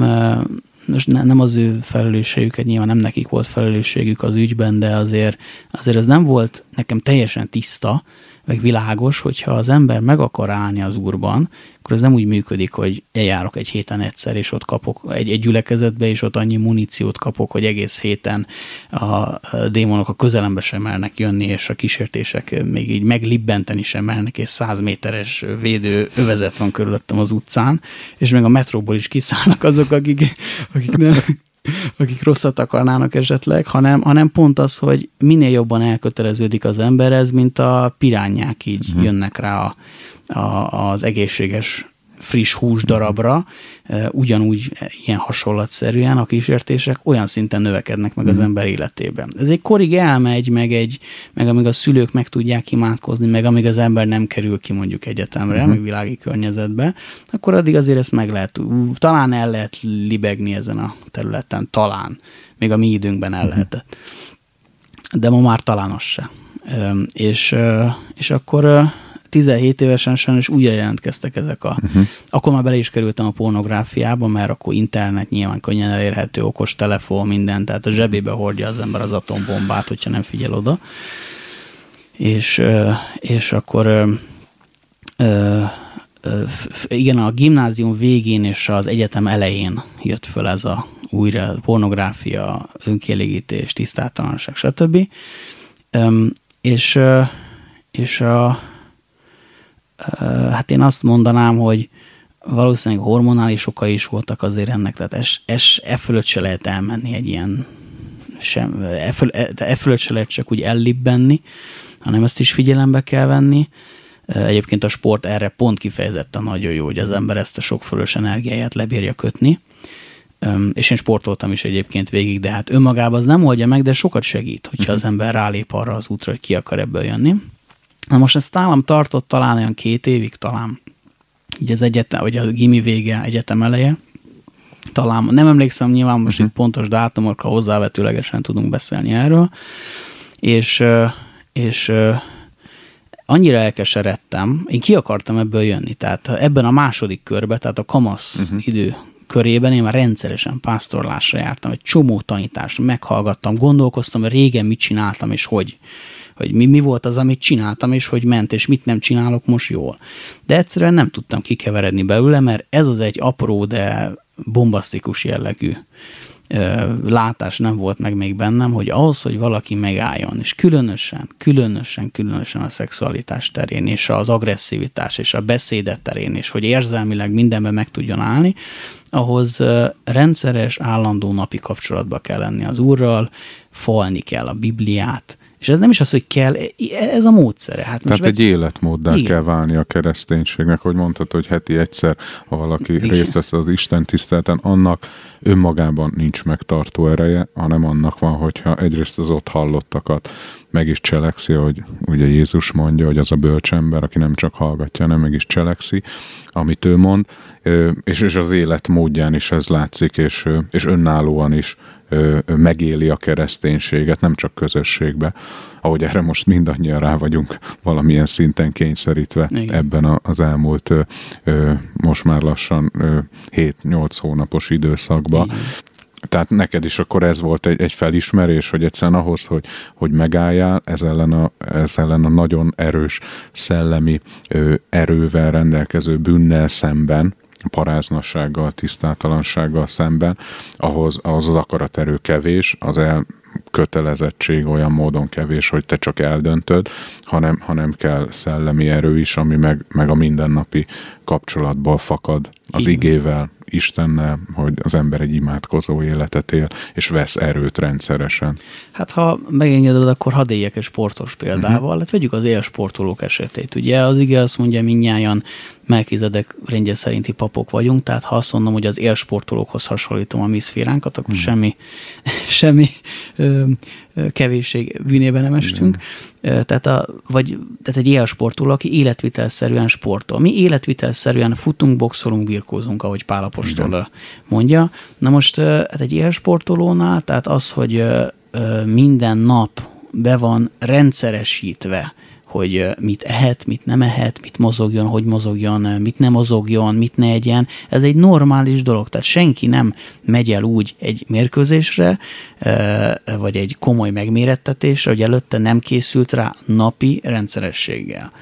[SPEAKER 2] most ne, nem az ő felelősségüket, nyilván nem nekik volt felelősségük az ügyben, de azért, azért ez nem volt nekem teljesen tiszta, meg világos, hogyha az ember meg akar állni az úrban, akkor ez nem úgy működik, hogy eljárok egy héten egyszer, és ott kapok egy, egy gyülekezetbe, és ott annyi muníciót kapok, hogy egész héten a démonok a közelembe sem mernek jönni, és a kísértések még így meglibbenteni sem mernek, és száz méteres védő övezet van körülöttem az utcán, és meg a metróból is kiszállnak azok, akik, akik nem, akik rosszat akarnának esetleg, hanem, hanem pont az, hogy minél jobban elköteleződik az ember, ez mint a pirányák így uh-huh. jönnek rá a, a, az egészséges friss hús darabra, ugyanúgy ilyen hasonlatszerűen a kísértések olyan szinten növekednek meg az mhm. ember életében. Ez egy korig elmegy, meg, egy, meg amíg a szülők meg tudják imádkozni, meg amíg az ember nem kerül ki mondjuk egyetemre, uh-huh. meg világi környezetbe, akkor addig azért ezt meg lehet, talán el lehet libegni ezen a területen, talán, még a mi időnkben el mhm. lehetett. De ma már talán az se. És, és akkor 17 évesen sajnos újra jelentkeztek ezek a... Uh-huh. Akkor már bele is kerültem a pornográfiába, mert akkor internet nyilván könnyen elérhető, okos telefon, minden, tehát a zsebébe hordja az ember az atombombát, hogyha nem figyel oda. És, és akkor igen, a gimnázium végén és az egyetem elején jött föl ez a újra pornográfia, önkielégítés, tisztátalanság, stb. És, és a, hát én azt mondanám, hogy valószínűleg hormonális okai is voltak azért ennek, tehát es, es, e fölött se lehet elmenni egy ilyen, sem, e, föl, e, e fölött se lehet csak úgy ellibbenni, hanem ezt is figyelembe kell venni. Egyébként a sport erre pont kifejezetten nagyon jó, hogy az ember ezt a sok fölös energiáját lebírja kötni. És én sportoltam is egyébként végig, de hát önmagában az nem oldja meg, de sokat segít, hogyha mhm. az ember rálép arra az útra, hogy ki akar ebből jönni. Na most ezt nálam tartott talán olyan két évig talán, így az egyetem, vagy a gimi vége, egyetem eleje, talán, nem emlékszem nyilván most uh-huh. itt pontos dátumokra hozzávetőlegesen tudunk beszélni erről, és, és annyira elkeseredtem, én ki akartam ebből jönni, tehát ebben a második körben, tehát a kamasz uh-huh. idő körében én már rendszeresen pásztorlásra jártam, egy csomó tanítást meghallgattam, gondolkoztam, hogy régen mit csináltam, és hogy hogy mi, mi volt az, amit csináltam, és hogy ment, és mit nem csinálok most jól. De egyszerűen nem tudtam kikeveredni belőle, mert ez az egy apró, de bombasztikus jellegű látás nem volt meg még bennem, hogy ahhoz, hogy valaki megálljon, és különösen, különösen, különösen a szexualitás terén, és az agresszivitás, és a beszédet terén, és hogy érzelmileg mindenben meg tudjon állni, ahhoz rendszeres, állandó napi kapcsolatba kell lenni az úrral, falni kell a Bibliát, és ez nem is az, hogy kell, ez a módszere. Hát
[SPEAKER 1] Tehát egy életmóddá igen. kell válni a kereszténységnek, hogy mondhatod, hogy heti egyszer, ha valaki igen. részt vesz az Isten tiszteleten, annak önmagában nincs megtartó ereje, hanem annak van, hogyha egyrészt az ott hallottakat meg is cselekszi, hogy ugye Jézus mondja, hogy az a bölcsember, aki nem csak hallgatja, hanem meg is cselekszi, amit ő mond, és, és az élet módján is ez látszik, és, és önállóan is megéli a kereszténységet, nem csak közösségbe, ahogy erre most mindannyian rá vagyunk valamilyen szinten kényszerítve Igen. ebben az elmúlt most már lassan 7-8 hónapos időszakban. Igen. Tehát neked is akkor ez volt egy, egy felismerés, hogy egyszerűen ahhoz, hogy, hogy megálljál, ez ellen, a, ez ellen a nagyon erős szellemi ö, erővel rendelkező bűnnel szemben, paráznassággal, tisztátalansággal szemben, ahhoz, ahhoz az akaraterő kevés, az el, kötelezettség olyan módon kevés, hogy te csak eldöntöd, hanem, hanem kell szellemi erő is, ami meg, meg a mindennapi kapcsolatból fakad az Igen. igével, Istennel, hogy az ember egy imádkozó életet él, és vesz erőt rendszeresen.
[SPEAKER 2] Hát ha megengeded, akkor hadd éljek egy sportos példával. Uh-huh. Hát vegyük az élsportolók esetét. Ugye az ige azt mondja, minnyáján Melkizedek rendje szerinti papok vagyunk, tehát ha azt mondom, hogy az élsportolókhoz hasonlítom a mi szféránkat, akkor hmm. semmi, semmi ö, kevésség bűnében nem estünk. Tehát, a, vagy, tehát egy élsportoló, aki életvitelszerűen sportol. Mi életvitelszerűen futunk, boxolunk, birkózunk, ahogy Pálapostól mondja. Na most hát egy élsportolónál, tehát az, hogy minden nap be van rendszeresítve hogy mit ehet, mit nem ehet, mit mozogjon, hogy mozogjon, mit nem mozogjon, mit ne egyen. Ez egy normális dolog, tehát senki nem megy el úgy egy mérkőzésre, vagy egy komoly megmérettetésre, hogy előtte nem készült rá napi rendszerességgel.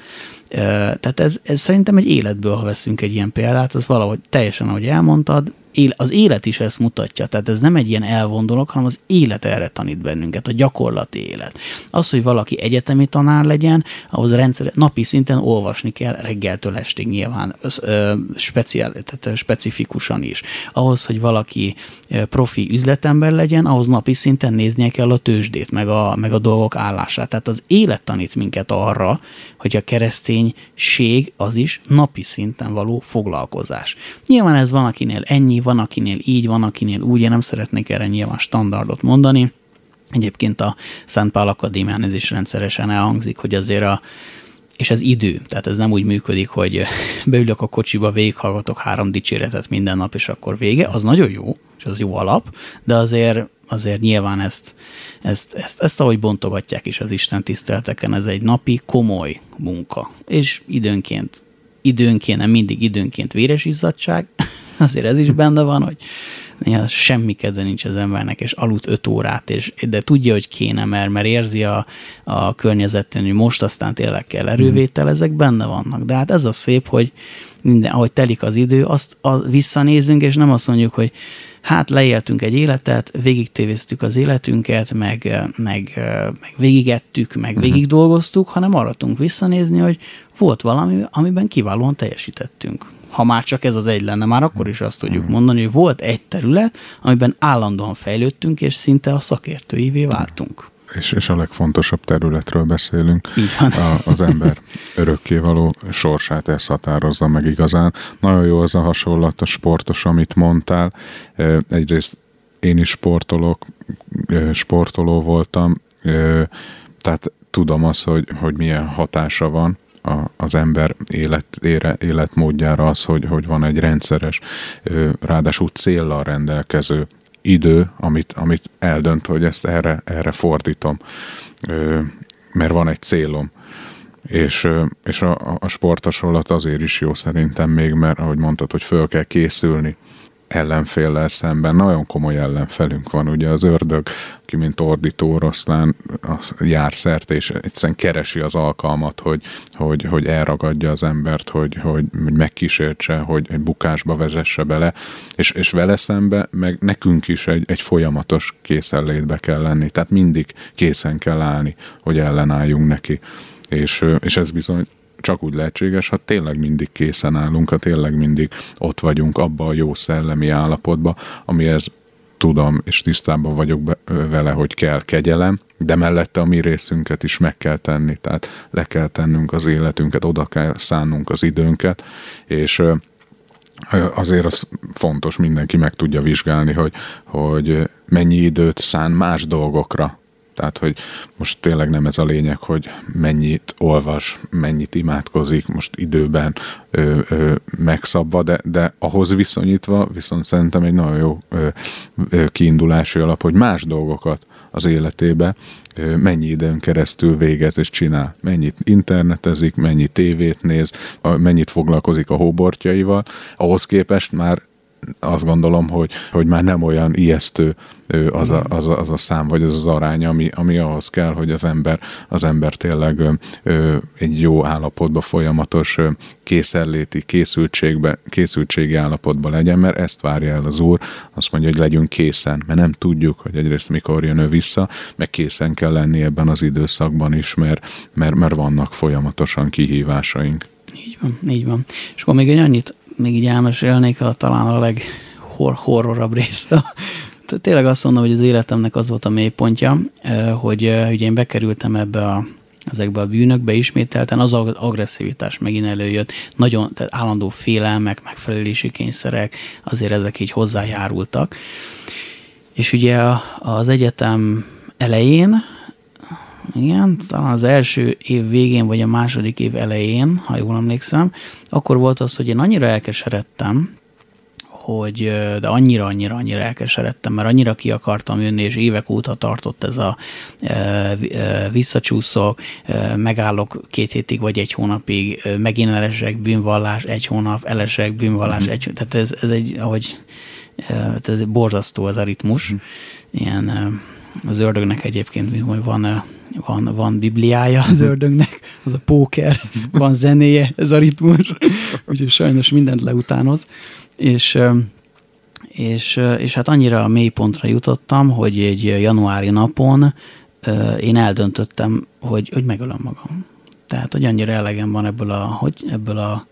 [SPEAKER 2] Tehát ez, ez szerintem egy életből, ha veszünk egy ilyen példát, az valahogy teljesen, ahogy elmondtad, az élet is ezt mutatja, tehát ez nem egy ilyen elvon hanem az élet erre tanít bennünket, a gyakorlati élet. Az, hogy valaki egyetemi tanár legyen, ahhoz rendszer, napi szinten olvasni kell reggeltől estig nyilván, ö, speciál, tehát specifikusan is. Ahhoz, hogy valaki profi üzletember legyen, ahhoz napi szinten néznie kell a tőzsdét, meg a, meg a dolgok állását. Tehát az élet tanít minket arra, hogy a kereszténység az is napi szinten való foglalkozás. Nyilván ez van, akinél ennyi, van, akinél így, van, akinél úgy, én nem szeretnék erre nyilván standardot mondani. Egyébként a Szent Pál Akadémián ez is rendszeresen elhangzik, hogy azért a, és ez idő, tehát ez nem úgy működik, hogy beülök a kocsiba, végighallgatok három dicséretet minden nap, és akkor vége, az nagyon jó, és az jó alap, de azért, azért nyilván ezt, ezt, ezt, ezt ahogy bontogatják is az Isten tisztelteken, ez egy napi komoly munka, és időnként, időnként, nem mindig időnként véres izzadság, azért ez is benne van, hogy néha semmi kedve nincs az embernek, és aludt öt órát, és, de tudja, hogy kéne, mert, mert érzi a, a környezetén, hogy most aztán tényleg kell erővétel, ezek benne vannak. De hát ez a szép, hogy minden, ahogy telik az idő, azt a, visszanézünk, és nem azt mondjuk, hogy hát leéltünk egy életet, végig tévéztük az életünket, meg, meg, meg végigettük, meg mhm. végig dolgoztuk, hanem arra tudunk visszanézni, hogy volt valami, amiben kiválóan teljesítettünk ha már csak ez az egy lenne, már akkor is azt tudjuk hmm. mondani, hogy volt egy terület, amiben állandóan fejlődtünk, és szinte a szakértőivé váltunk.
[SPEAKER 1] És, és a legfontosabb területről beszélünk. A, az ember örökkévaló sorsát ezt határozza meg igazán. Nagyon jó az a hasonlat a sportos, amit mondtál. Egyrészt én is sportolok, sportoló voltam, tehát tudom azt, hogy, hogy milyen hatása van a, az ember életére, életmódjára az, hogy, hogy van egy rendszeres, ráadásul céllal rendelkező idő, amit, amit eldönt, hogy ezt erre, erre fordítom, mert van egy célom. És, és a, a sportasolat azért is jó szerintem még, mert ahogy mondtad, hogy föl kell készülni ellenféllel szemben nagyon komoly ellenfelünk van. Ugye az ördög, aki mint ordító oroszlán jár szerte, és egyszerűen keresi az alkalmat, hogy, hogy, hogy elragadja az embert, hogy, hogy megkísértse, hogy egy bukásba vezesse bele, és, és vele szembe meg nekünk is egy, egy folyamatos készenlétbe kell lenni, tehát mindig készen kell állni, hogy ellenálljunk neki. És, és ez bizony csak úgy lehetséges, ha tényleg mindig készen állunk, ha tényleg mindig ott vagyunk abba a jó szellemi állapotba, amihez tudom, és tisztában vagyok be, vele, hogy kell kegyelem, de mellette a mi részünket is meg kell tenni, tehát le kell tennünk az életünket, oda kell szánnunk az időnket, és azért az fontos, mindenki meg tudja vizsgálni, hogy, hogy mennyi időt szán más dolgokra, tehát, hogy most tényleg nem ez a lényeg, hogy mennyit olvas, mennyit imádkozik, most időben ö, ö, megszabva, de, de ahhoz viszonyítva viszont szerintem egy nagyon jó ö, ö, kiindulási alap, hogy más dolgokat az életébe ö, mennyi időn keresztül végez és csinál. Mennyit internetezik, mennyi tévét néz, mennyit foglalkozik a hóbortjaival, ahhoz képest már azt gondolom, hogy, hogy már nem olyan ijesztő az a, az, a, az a szám, vagy az az arány, ami, ami ahhoz kell, hogy az ember, az ember tényleg ö, egy jó állapotba, folyamatos ö, készenléti, készültségbe, készültségi állapotban legyen, mert ezt várja el az Úr, azt mondja, hogy legyünk készen, mert nem tudjuk, hogy egyrészt mikor jön ő vissza, meg készen kell lenni ebben az időszakban is, mert, mert, mert vannak folyamatosan kihívásaink.
[SPEAKER 2] Így van, így van. És akkor még egy annyit még így elmesélnék, a, talán a leghorrorabb része. Tényleg azt mondom, hogy az életemnek az volt a mélypontja, hogy ugye én bekerültem ebbe a ezekbe a bűnökbe ismételten az agresszivitás megint előjött, nagyon tehát állandó félelmek, megfelelési kényszerek, azért ezek így hozzájárultak. És ugye az egyetem elején, igen, talán az első év végén, vagy a második év elején, ha jól emlékszem, akkor volt az, hogy én annyira elkeseredtem, hogy de annyira, annyira, annyira elkeseredtem, mert annyira ki akartam jönni, és évek óta tartott ez a e, e, visszacsúszok, e, megállok két hétig vagy egy hónapig, megint elesek, bűnvallás, egy hónap, elesek, bűnvallás, mm-hmm. egy Tehát ez, ez egy, ahogy ez borzasztó az a ritmus. Mm-hmm. Ilyen az ördögnek egyébként, hogy van, van, van bibliája az ördögnek, az a póker, van zenéje, ez a ritmus, úgyhogy sajnos mindent leutánoz. És, és, és hát annyira a mélypontra jutottam, hogy egy januári napon én eldöntöttem, hogy, hogy megölöm magam. Tehát, hogy annyira elegem van ebből a, hogy ebből a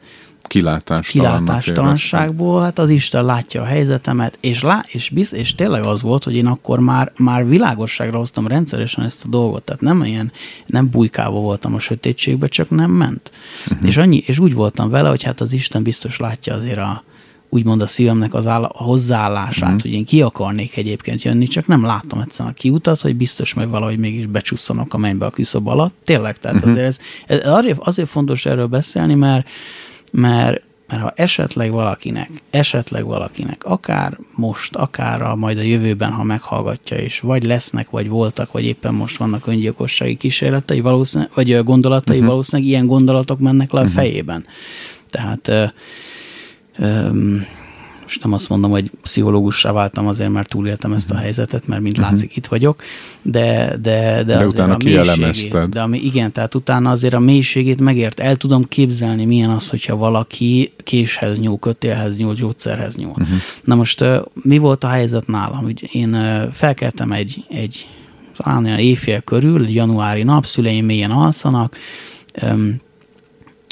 [SPEAKER 2] kilátástalanságból, hát az Isten látja a helyzetemet, és, lá, és, biz, és tényleg az volt, hogy én akkor már, már világosságra hoztam rendszeresen ezt a dolgot, tehát nem ilyen, nem bujkálva voltam a sötétségbe, csak nem ment. Uh-huh. És, annyi, és úgy voltam vele, hogy hát az Isten biztos látja azért a, úgymond a szívemnek az áll, a hozzáállását, mm. hogy én ki akarnék egyébként jönni, csak nem látom egyszerűen a kiutat, hogy biztos meg valahogy mégis becsusszanak a mennybe a küszöb alatt. Tényleg, tehát mm-hmm. azért ez, ez azért fontos erről beszélni, mert, mert mert ha esetleg valakinek, esetleg valakinek, akár most, akár a, majd a jövőben, ha meghallgatja, és vagy lesznek, vagy voltak, vagy éppen most vannak öngyilkossági kísérletei, valószínűleg, vagy gondolatai, uh-huh. valószínűleg ilyen gondolatok mennek le a uh-huh. fejében. Tehát most nem azt mondom, hogy pszichológussá váltam azért, mert túléltem ezt a mhm. helyzetet, mert mint uh-huh. látszik, itt vagyok, de, de, de, de
[SPEAKER 1] utána a mélységét,
[SPEAKER 2] de ami, igen, tehát utána azért a mélységét megért, el tudom képzelni, milyen az, hogyha valaki késhez nyúl, kötélhez nyúl, gyógyszerhez nyúl. Uh-huh. Na most mi volt a helyzet nálam? Úgy én felkeltem egy, egy talán olyan éjfél körül, januári nap, szüleim mélyen alszanak,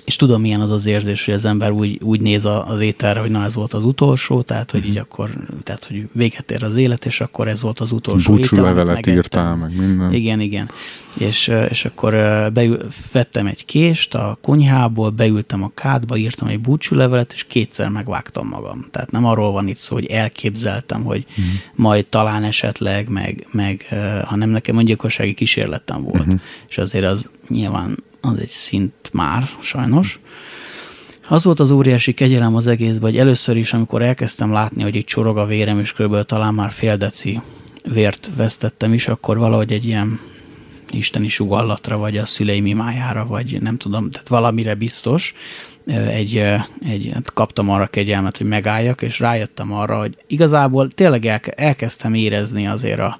[SPEAKER 2] és tudom, milyen az az érzés, hogy az ember úgy, úgy néz az ételre, hogy na ez volt az utolsó, tehát hogy így mhm. akkor, tehát hogy véget ér az élet, és akkor ez volt az utolsó
[SPEAKER 1] Búcsú étel, levelet írtál, meg minden.
[SPEAKER 2] Igen, igen. És, és akkor beül, vettem egy kést a konyhából, beültem a kádba, írtam egy levelet, és kétszer megvágtam magam. Tehát nem arról van itt szó, hogy elképzeltem, hogy uh-huh. majd talán esetleg, meg, meg hanem nekem öngyilkossági kísérletem volt. Uh-huh. És azért az nyilván az egy szint már, sajnos. Az volt az óriási kegyelem az egészben, hogy először is, amikor elkezdtem látni, hogy itt csorog a vérem, és kb. talán már fél deci vért vesztettem is, akkor valahogy egy ilyen isteni sugallatra, vagy a szüleim imájára, vagy nem tudom, tehát valamire biztos, egy, egy, hát kaptam arra kegyelmet, hogy megálljak, és rájöttem arra, hogy igazából tényleg elkezdtem érezni azért a,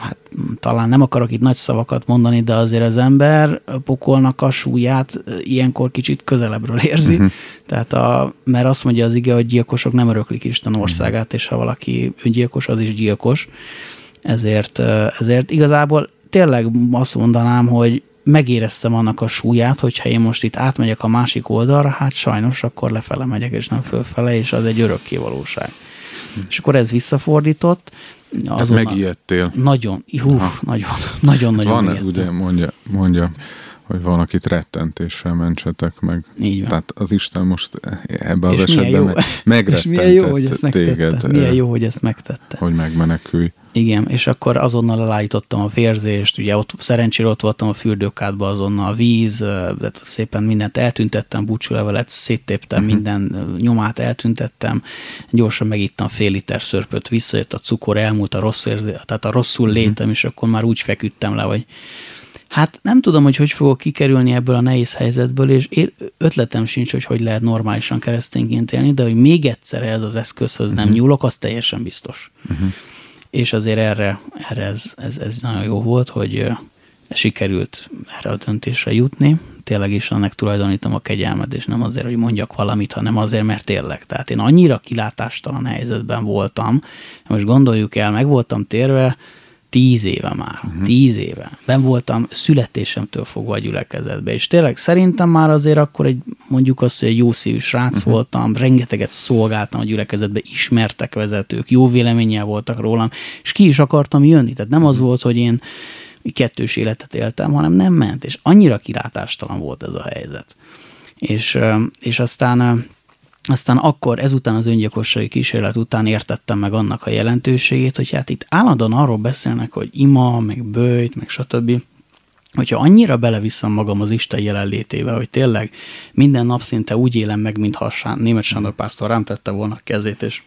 [SPEAKER 2] hát talán nem akarok itt nagy szavakat mondani, de azért az ember pokolnak a súlyát ilyenkor kicsit közelebbről érzi. Uh-huh. Tehát a, mert azt mondja az ige, hogy gyilkosok nem öröklik Isten mhm. országát, és ha valaki öngyilkos, az is gyilkos. Ezért, ezért igazából tényleg azt mondanám, hogy megéreztem annak a súlyát, hogyha én most itt átmegyek a másik oldalra, hát sajnos akkor lefele megyek, és nem fölfele, és az egy örökké valóság. Uh-huh. És akkor ez visszafordított,
[SPEAKER 1] azon megijedtél.
[SPEAKER 2] Nagyon, hú, nagyon, nagyon, nagyon
[SPEAKER 1] Van, megijedtem. ugye mondja, mondja, hogy van, akit rettentéssel mentsetek meg.
[SPEAKER 2] Így van.
[SPEAKER 1] Tehát az Isten most ebben az esetben megrettentett És milyen jó, hogy ezt megtette. Téged,
[SPEAKER 2] milyen jó, hogy ezt megtette.
[SPEAKER 1] Hogy megmenekülj.
[SPEAKER 2] Igen, és akkor azonnal elállítottam a vérzést, ugye ott szerencsére ott voltam a fürdőkádban azonnal a víz, de szépen mindent eltüntettem, búcsúlevelet széttéptem, uh-huh. minden nyomát eltüntettem, gyorsan megittam fél liter szörpöt, visszajött a cukor, elmúlt a rossz érzé, tehát a rosszul létem, uh-huh. és akkor már úgy feküdtem le, hogy hát nem tudom, hogy hogy fogok kikerülni ebből a nehéz helyzetből, és ötletem sincs, hogy hogy lehet normálisan keresztényként élni, de hogy még egyszer ez az eszközhöz uh-huh. nem nyúlok, az teljesen biztos. Uh-huh és azért erre, erre ez, ez, ez nagyon jó volt, hogy sikerült erre a döntésre jutni. Tényleg is annak tulajdonítom a kegyelmet, és nem azért, hogy mondjak valamit, hanem azért, mert tényleg. Tehát én annyira kilátástalan helyzetben voltam, most gondoljuk el, meg voltam térve, tíz éve már, uh-huh. tíz éve. Ben voltam születésemtől fogva a gyülekezetbe, és tényleg szerintem már azért akkor egy, mondjuk azt, hogy egy jó szívű srác uh-huh. voltam, rengeteget szolgáltam a gyülekezetbe, ismertek vezetők, jó véleménnyel voltak rólam, és ki is akartam jönni. Tehát nem az mhm. volt, hogy én kettős életet éltem, hanem nem ment, és annyira kilátástalan volt ez a helyzet. És, és aztán aztán akkor ezután az öngyilkossági kísérlet után értettem meg annak a jelentőségét, hogy hát itt állandóan arról beszélnek, hogy ima, meg bőjt, meg stb. Hogyha annyira beleviszem magam az Isten jelenlétébe, hogy tényleg minden nap szinte úgy élem meg, mintha a német Sándor pásztor rám tette volna a kezét, és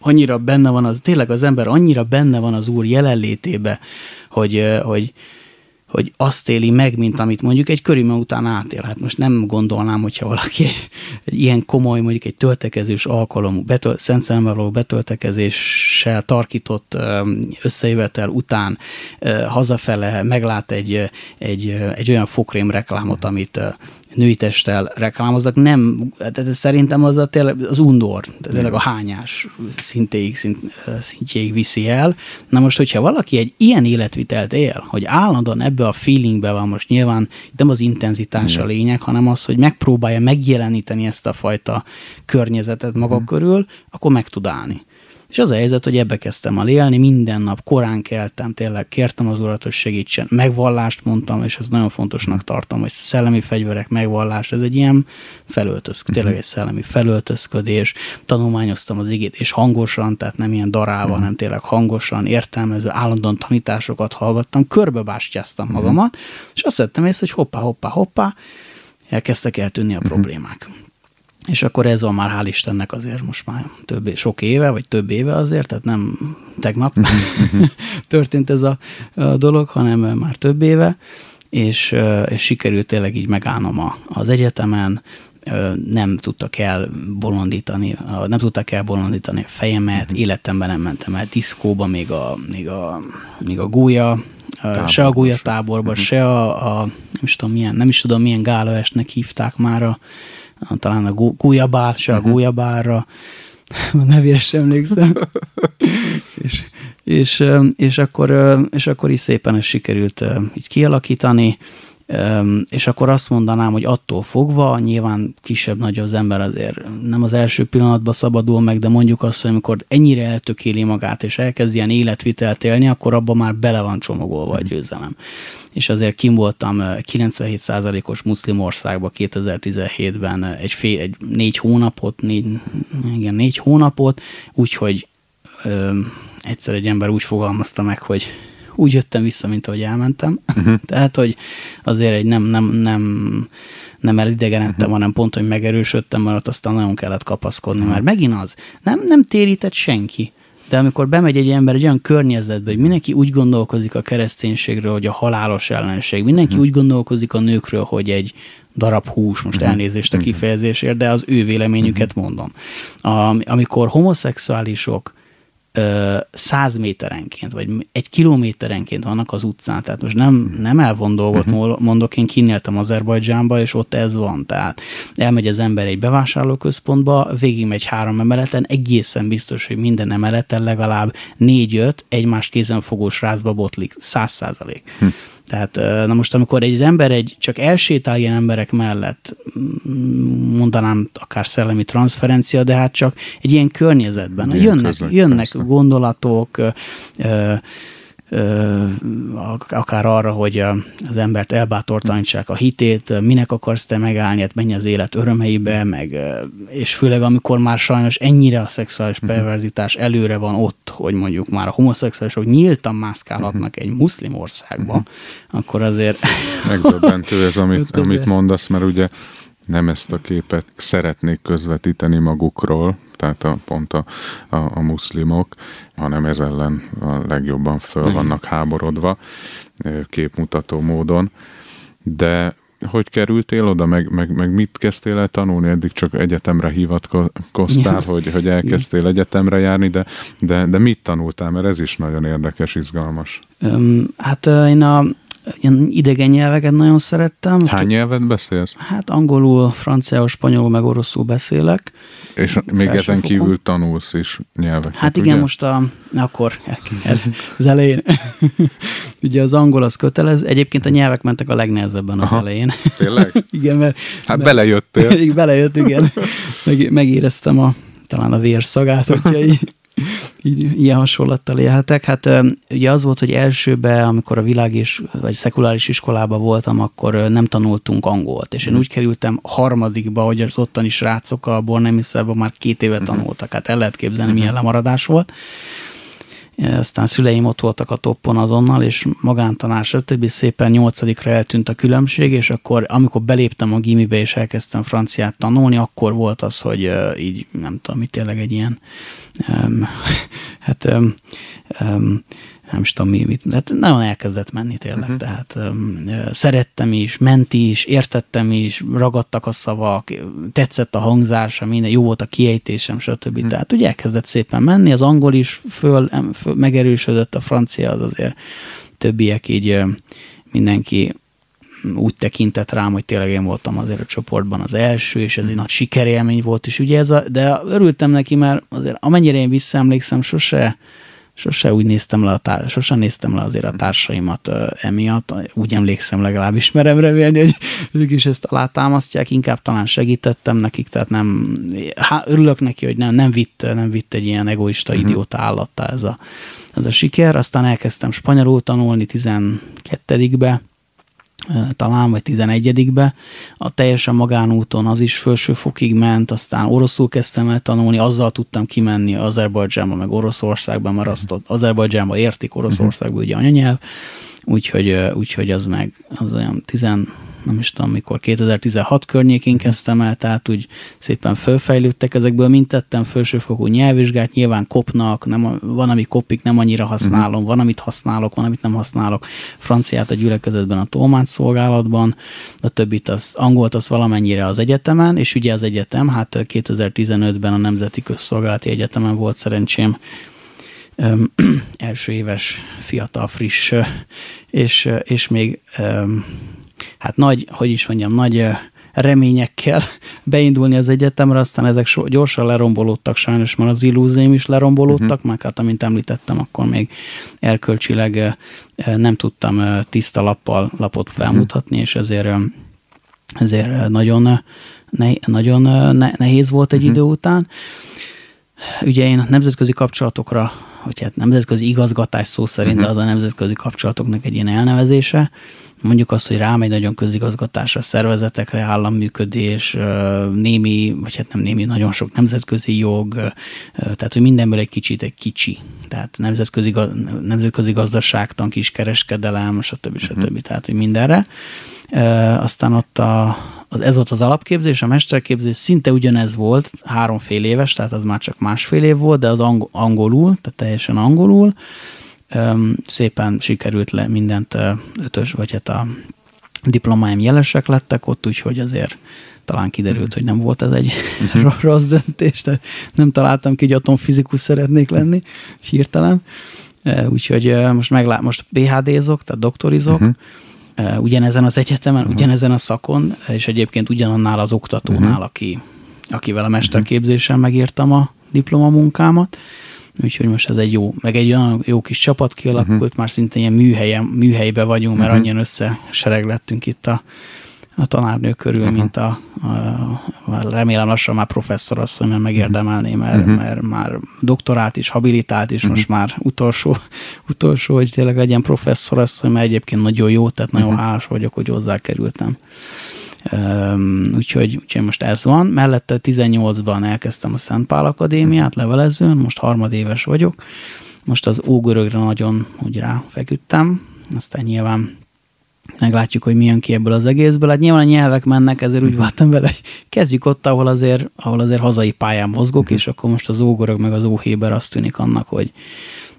[SPEAKER 2] annyira benne van az, tényleg az ember annyira benne van az Úr jelenlétébe, hogy, hogy, hogy azt éli meg, mint amit mondjuk egy körülmény után átél. Hát most nem gondolnám, hogyha valaki egy, egy ilyen komoly, mondjuk egy töltekezős alkalom, betöl, Szent Szemmeló betöltekezéssel tarkított összejövetel után hazafele meglát egy, egy, egy olyan fokrém reklámot, amit női testtel reklámoznak, nem, tehát szerintem az a tényleg az undor, tényleg a hányás szintéig, szint, szintjéig viszi el. Na most, hogyha valaki egy ilyen életvitelt él, hogy állandóan ebbe a feelingbe van, most nyilván nem az intenzitás a lényeg, hanem az, hogy megpróbálja megjeleníteni ezt a fajta környezetet maga mm. körül, akkor meg tud állni. És az a helyzet, hogy ebbe kezdtem el élni, minden nap korán keltem, tényleg kértem az urat, hogy segítsen. Megvallást mondtam, és ez nagyon fontosnak tartom, hogy szellemi fegyverek megvallás, ez egy ilyen felöltözködés, tényleg egy szellemi felöltözködés. Tanulmányoztam az igét, és hangosan, tehát nem ilyen darával, uh-huh. hanem tényleg hangosan, értelmező, állandóan tanításokat hallgattam, körbebástyáztam magamat, és azt vettem észre, hogy hoppá, hoppá, hoppá, elkezdtek eltűnni a problémák. És akkor ez van már, hál' Istennek azért most már több, sok éve, vagy több éve azért, tehát nem tegnap történt ez a, a dolog, hanem már több éve, és, és sikerült tényleg így megállnom a, az egyetemen, nem tudtak el bolondítani, nem tudtak el bolondítani a fejemet, uh-huh. életemben nem mentem el diszkóba, még a, még a, még a gólya, Táborba. se a gólya táborba, uh-huh. se a, a nem, is tudom, milyen, nem is tudom milyen gálaestnek hívták már a, talán a gólyabár, se a uh-huh. gólyabárra, a nevére sem emlékszem. és, és, és, akkor, és akkor is szépen ezt sikerült így kialakítani, és akkor azt mondanám, hogy attól fogva, nyilván kisebb-nagy az ember azért nem az első pillanatban szabadul meg, de mondjuk azt, hogy amikor ennyire eltökéli magát, és elkezd ilyen életvitelt élni, akkor abban már bele van csomagolva a győzelem. És azért kim voltam 97%-os muszlim országban 2017-ben egy, fél, egy négy hónapot, négy, igen, négy hónapot, úgyhogy egyszer egy ember úgy fogalmazta meg, hogy úgy jöttem vissza, mint ahogy elmentem. Uh-huh. Tehát, hogy azért egy nem, nem, nem, nem elidegenedtem, uh-huh. hanem pont, hogy megerősödtem, mert aztán nagyon kellett kapaszkodni, uh-huh. mert megint az, nem, nem térített senki. De amikor bemegy egy ember egy olyan környezetbe, hogy mindenki úgy gondolkozik a kereszténységről, hogy a halálos ellenség, mindenki uh-huh. úgy gondolkozik a nőkről, hogy egy darab hús, most uh-huh. elnézést a kifejezésért, de az ő véleményüket mondom. A, amikor homoszexuálisok száz méterenként, vagy egy kilométerenként vannak az utcán, tehát most nem, nem elvon dolgot uh-huh. mondok, én kinéltem Azerbajdzsánba, és ott ez van, tehát elmegy az ember egy bevásárlóközpontba, végigmegy három emeleten, egészen biztos, hogy minden emeleten legalább négy-öt egymást kézenfogós rázba botlik, száz százalék. Uh-huh. Tehát na most, amikor egy ember egy csak elsétál ilyen emberek mellett, mondanám akár szellemi transferencia, de hát csak egy ilyen környezetben. Ilyen jönnek, között, jönnek gondolatok, akár arra, hogy az embert elbátortalanítsák a hitét, minek akarsz te megállni, hát menj az élet örömeibe, meg, és főleg amikor már sajnos ennyire a szexuális mhm. perverzitás előre van ott, hogy mondjuk már a homoszexuálisok nyíltan mászkálhatnak egy muszlim országba, mhm. akkor azért...
[SPEAKER 1] Megdöbbentő ez, amit, amit mondasz, mert ugye nem ezt a képet szeretnék közvetíteni magukról, tehát a, pont a, a, a muszlimok, hanem ez ellen a legjobban föl vannak háborodva képmutató módon. De hogy kerültél oda, meg, meg, meg mit kezdtél el tanulni? Eddig csak egyetemre hivatkoztál, ja. hogy, hogy elkezdtél egyetemre járni, de, de, de mit tanultál? Mert ez is nagyon érdekes, izgalmas.
[SPEAKER 2] Um, hát én a ilyen idegen nyelveket nagyon szerettem.
[SPEAKER 1] Hány nyelvet beszélsz?
[SPEAKER 2] Hát angolul, franciául, spanyolul, meg oroszul beszélek.
[SPEAKER 1] És még ezen kívül tanulsz is nyelveket,
[SPEAKER 2] Hát igen,
[SPEAKER 1] ugye?
[SPEAKER 2] most a, akkor el, az elején. ugye az angol az kötelez. Egyébként a nyelvek mentek a legnehezebben az
[SPEAKER 1] Aha.
[SPEAKER 2] elején.
[SPEAKER 1] Tényleg?
[SPEAKER 2] igen, mert...
[SPEAKER 1] Hát
[SPEAKER 2] mert-
[SPEAKER 1] belejöttél.
[SPEAKER 2] Belejött, igen. Meg, megéreztem a, talán a vérszagát, hogyha így, így ilyen hasonlattal élhetek. Hát ugye az volt, hogy elsőbe, amikor a világ és, vagy szekuláris iskolában voltam, akkor nem tanultunk angolt, és én úgy kerültem harmadikba, hogy az ottani srácok a Bornemiszelben már két éve tanultak. Hát el lehet képzelni, milyen lemaradás volt. Aztán szüleim ott voltak a toppon azonnal, és magántanár, stb. szépen nyolcadikra eltűnt a különbség, és akkor, amikor beléptem a gimibe, és elkezdtem franciát tanulni, akkor volt az, hogy így, nem tudom, mi tényleg egy ilyen, um, hát um, um, nem is tudom mi, mit, hát nagyon elkezdett menni tényleg, uh-huh. tehát um, szerettem is, ment is, értettem is, ragadtak a szavak, tetszett a hangzása, minden, jó volt a kiejtésem, stb. Uh-huh. Tehát ugye elkezdett szépen menni, az angol is föl, föl megerősödött, a francia az azért többiek így mindenki úgy tekintett rám, hogy tényleg én voltam azért a csoportban az első, és ez egy nagy sikerélmény volt, és ugye ez a, de örültem neki, mert azért amennyire én visszaemlékszem, sose, sose úgy néztem le a társ, sose néztem le azért a társaimat uh, emiatt, úgy emlékszem legalábbis, merem remélni, hogy ők is ezt alátámasztják, inkább talán segítettem nekik, tehát nem, há, örülök neki, hogy nem, nem, vitt, nem vitt egy ilyen egoista uh-huh. idióta állattá ez a, ez a siker, aztán elkezdtem spanyolul tanulni 12-be, talán, vagy 11-be, a teljesen magánúton az is felsőfokig ment, aztán oroszul kezdtem el tanulni, azzal tudtam kimenni Azerbajdzsánba, meg Oroszországban, mert azt ott Azerbajdzsánba értik, Oroszországban ugye anyanyelv, úgyhogy, úgyhogy az meg az olyan 10, nem is tudom mikor, 2016 környékén kezdtem el, tehát úgy szépen fölfejlődtek ezekből, mint tettem felsőfokú nyelvvizsgát, nyilván kopnak, nem, van, ami kopik, nem annyira használom, uh-huh. van, amit használok, van, amit nem használok, franciát a gyülekezetben, a tolmács szolgálatban, a többit az angolt az valamennyire az egyetemen, és ugye az egyetem, hát 2015-ben a Nemzeti Közszolgálati Egyetemen volt szerencsém öm, első éves, fiatal, friss, és, és még öm, hát nagy, hogy is mondjam, nagy reményekkel beindulni az egyetemre, aztán ezek so, gyorsan lerombolódtak sajnos, mert az illúzióm is lerombolódtak, uh-huh. meg hát amint említettem, akkor még erkölcsileg nem tudtam tiszta lappal lapot felmutatni, és ezért, ezért nagyon, ne, nagyon nehéz volt egy uh-huh. idő után. Ugye én nemzetközi kapcsolatokra, vagy hát nemzetközi igazgatás szó szerint, uh-huh. de az a nemzetközi kapcsolatoknak egy ilyen elnevezése, mondjuk azt, hogy rámegy nagyon közigazgatásra, szervezetekre, államműködés, némi, vagy hát nem némi, nagyon sok nemzetközi jog, tehát hogy mindenből egy kicsit egy kicsi. Tehát nemzetközi, nemzetközi gazdaságtan, kiskereskedelem, stb. stb. Uh-huh. Tehát, hogy mindenre. Aztán ott a, az, ez volt az alapképzés, a mesterképzés szinte ugyanez volt, három fél éves, tehát az már csak másfél év volt, de az angolul, tehát teljesen angolul, szépen sikerült le mindent ötös, vagy hát a diplomáim jelesek lettek ott, úgyhogy azért talán kiderült, hogy nem volt ez egy uh-huh. rossz döntés, tehát nem találtam ki, hogy atomfizikus szeretnék lenni, hirtelen. Úgyhogy most, meglá- most PHD-zok, tehát doktorizok, uh-huh. ugyanezen az egyetemen, uh-huh. ugyanezen a szakon, és egyébként ugyanannál az oktatónál, uh-huh. aki, akivel a mesterképzésen megírtam a diplomamunkámat. Úgyhogy most ez egy jó, meg egy olyan jó kis csapat kialakult, uh-huh. már szinte ilyen műhelyen, műhelybe vagyunk, mert uh-huh. annyian összesereg lettünk itt a, a tanárnő körül, uh-huh. mint a, a, remélem lassan már professzor asszony, mert megérdemelné, mert, uh-huh. mert már doktorát is, habilitált is, uh-huh. most már utolsó, utolsó, hogy tényleg legyen professzor asszony, mert egyébként nagyon jó, tehát nagyon uh-huh. hálás vagyok, hogy hozzá kerültem. Um, úgyhogy, úgyhogy most ez van. Mellette 18-ban elkezdtem a Szent Pál Akadémiát levelezőn, most harmadéves vagyok. Most az ógörögre nagyon úgy ráfeküdtem, aztán nyilván meglátjuk, hogy milyen ki ebből az egészből. Hát nyilván a nyelvek mennek, ezért úgy voltam vele, hogy kezdjük ott, ahol azért, ahol azért hazai pályán mozgok, uh-huh. és akkor most az ógörög meg az óhéber azt tűnik annak, hogy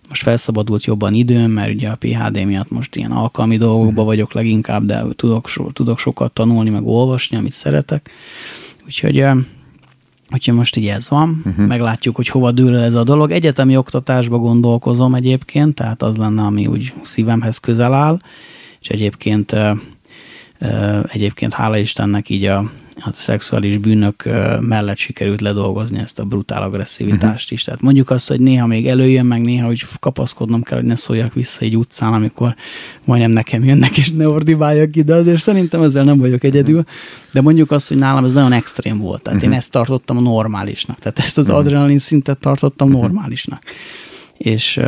[SPEAKER 2] most felszabadult jobban időm, mert ugye a PHD miatt most ilyen alkalmi dolgokban vagyok leginkább, de tudok, so, tudok sokat tanulni, meg olvasni, amit szeretek. Úgyhogy, úgyhogy most így ez van. Uh-huh. Meglátjuk, hogy hova dől ez a dolog. Egyetemi oktatásba gondolkozom egyébként, tehát az lenne, ami úgy szívemhez közel áll. és egyébként egyébként hála Istennek így a, a szexuális bűnök mellett sikerült ledolgozni ezt a brutál agresszivitást is. Tehát mondjuk azt, hogy néha még előjön, meg néha hogy kapaszkodnom kell, hogy ne szóljak vissza egy utcán, amikor majdnem nekem jönnek, és ne ordibáljak ide, azért szerintem ezzel nem vagyok egyedül, de mondjuk azt, hogy nálam ez nagyon extrém volt. Tehát uh-huh. én ezt tartottam normálisnak. Tehát ezt az uh-huh. adrenalin szintet tartottam uh-huh. normálisnak és,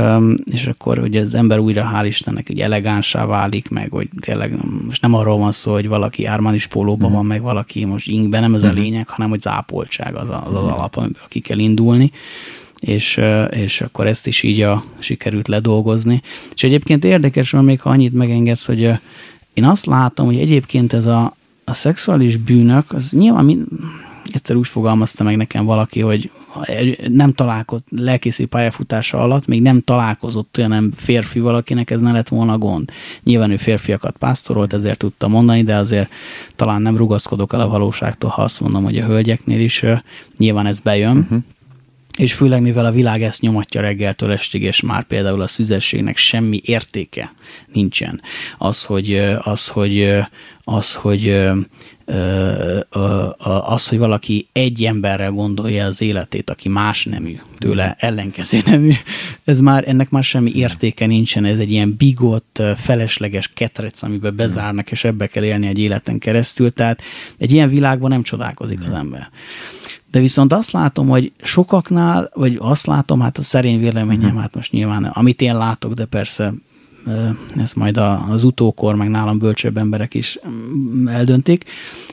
[SPEAKER 2] és akkor ugye az ember újra, hál' Istennek, hogy elegánsá válik, meg hogy tényleg most nem arról van szó, hogy valaki ármanis pólóban van, meg valaki most inkben, nem ez a mhm. lényeg, hanem hogy zápoltság az az, az alap, amiből ki kell indulni és, és akkor ezt is így a, sikerült ledolgozni. És egyébként érdekes van még, ha annyit megengedsz, hogy én azt látom, hogy egyébként ez a, a szexuális bűnök, az nyilván egyszer úgy fogalmazta meg nekem valaki, hogy nem találkozott lelkészi pályafutása alatt, még nem találkozott olyan férfi valakinek, ez ne lett volna gond. Nyilván ő férfiakat pásztorolt, ezért tudta mondani, de azért talán nem rugaszkodok el a valóságtól, ha azt mondom, hogy a hölgyeknél is nyilván ez bejön. Uh-huh és főleg mivel a világ ezt nyomatja reggeltől estig, és már például a szüzességnek semmi értéke nincsen. Az, hogy, az, hogy, az, hogy az, hogy valaki egy emberrel gondolja az életét, aki más nemű, tőle ellenkező nemű, ez már, ennek már semmi értéke nincsen, ez egy ilyen bigott, felesleges ketrec, amiben bezárnak, és ebbe kell élni egy életen keresztül, tehát egy ilyen világban nem csodálkozik az ember. De viszont azt látom, hogy sokaknál, vagy azt látom, hát a szerény véleményem, mhm. hát most nyilván, amit én látok, de persze ezt majd az utókor, meg nálam bölcsebb emberek is mm, eldöntik,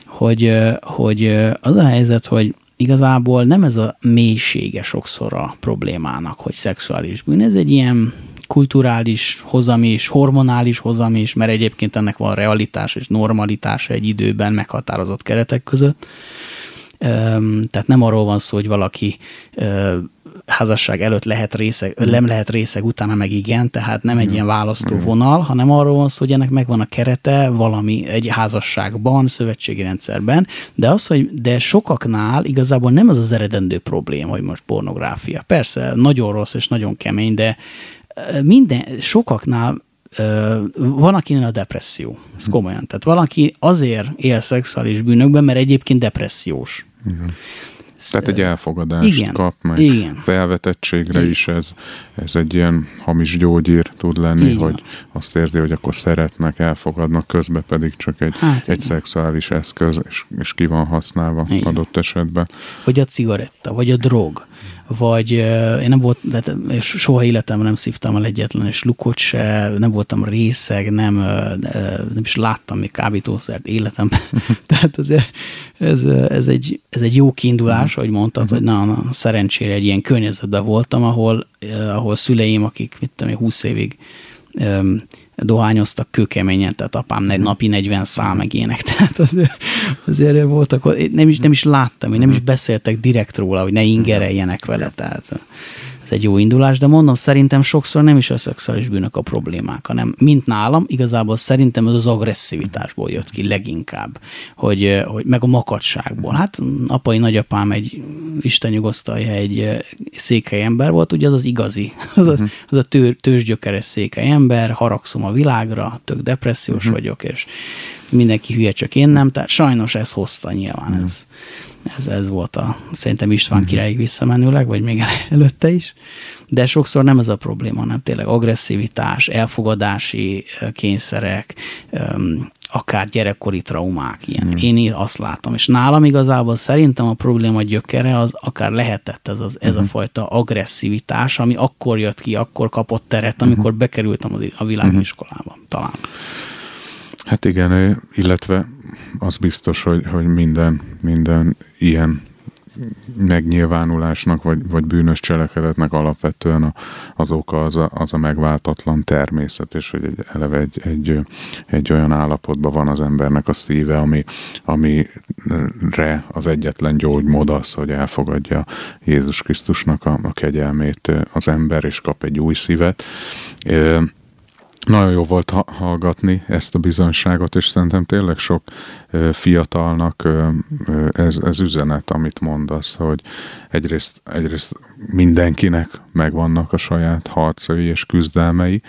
[SPEAKER 2] hogy, hogy az a helyzet, hogy igazából nem ez a mélysége sokszor a problémának, hogy szexuális bűn, ez egy ilyen kulturális hozam is, hormonális hozam is, mert egyébként ennek van realitás és normalitása egy időben meghatározott keretek között. Tehát nem arról van szó, hogy valaki házasság előtt lehet részeg, nem lehet részeg, utána meg igen, tehát nem egy ilyen választó vonal, hanem arról van szó, hogy ennek megvan a kerete valami egy házasságban, szövetségi rendszerben, de az, hogy de sokaknál igazából nem az az eredendő probléma, hogy most pornográfia. Persze, nagyon rossz és nagyon kemény, de minden, sokaknál van, akinek a depresszió. Ez komolyan. Tehát valaki azért él szexuális bűnökben, mert egyébként depressziós. Igen.
[SPEAKER 1] Tehát egy elfogadást igen, kap, meg igen. az elvetettségre igen. is ez, ez egy ilyen hamis gyógyír tud lenni, igen. hogy azt érzi, hogy akkor szeretnek, elfogadnak, közben pedig csak egy, hát, egy szexuális eszköz, és, és ki van használva igen. adott esetben.
[SPEAKER 2] Vagy a cigaretta, vagy a drog vagy én nem volt, és soha életemben nem szívtam el egyetlen és lukot se, nem voltam részeg, nem, nem is láttam még kábítószert életemben. Tehát ez, ez, ez, egy, ez egy jó kiindulás, mhm. hogy mondtad, hogy na, na, szerencsére egy ilyen környezetben voltam, ahol, ahol szüleim, akik mit tudom, 20 évig dohányoztak kőkeményen, tehát apám egy napi 40 szám meg ilyenek, tehát azért, azért voltak, nem is, nem is láttam, én nem is beszéltek direkt róla, hogy ne ingereljenek vele, tehát ez egy jó indulás, de mondom, szerintem sokszor nem is a szexuális bűnök a problémák, hanem mint nálam, igazából szerintem ez az agresszivitásból jött ki leginkább, hogy, hogy meg a makadságból. Hát apai nagyapám egy, Isten nyugosztalja, egy székely ember volt, ugye az az igazi, az a, mhm. az a tő, tőzsgyökeres székely ember, haragszom a világra, tök depressziós uh-huh. vagyok, és mindenki hülye, csak én nem, tehát sajnos ez hozta nyilván, uh-huh. ez ez, ez volt a, szerintem István uh-huh. királyig visszamenőleg, vagy még előtte is. De sokszor nem ez a probléma, hanem tényleg agresszivitás, elfogadási kényszerek, akár gyerekkori traumák, ilyen. Uh-huh. Én azt látom. És nálam igazából szerintem a probléma gyökere az akár lehetett ez, az, ez uh-huh. a fajta agresszivitás, ami akkor jött ki, akkor kapott teret, amikor uh-huh. bekerültem a világiskolába, talán.
[SPEAKER 1] Hát igen, illetve az biztos, hogy, hogy minden, minden ilyen megnyilvánulásnak, vagy, vagy bűnös cselekedetnek alapvetően a, az oka az a, az a megváltatlan természet, és hogy egy, eleve egy, egy, egy olyan állapotban van az embernek a szíve, ami, amire az egyetlen gyógymód az, hogy elfogadja Jézus Krisztusnak a, a kegyelmét az ember, és kap egy új szívet. Nagyon jó volt hallgatni ezt a bizonyságot, és szerintem tényleg sok fiatalnak ez, ez üzenet, amit mondasz, hogy egyrészt, egyrészt mindenkinek megvannak a saját harcai és küzdelmei,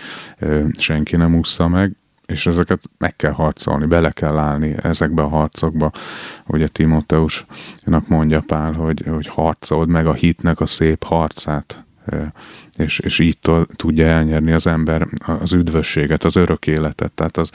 [SPEAKER 1] senki nem ússza meg, és ezeket meg kell harcolni, bele kell állni ezekbe a harcokba. Ugye Timóteusnak mondja Pál, hogy, hogy harcold meg a hitnek a szép harcát, és, és így tudja elnyerni az ember az üdvösséget, az örök életet. Tehát az,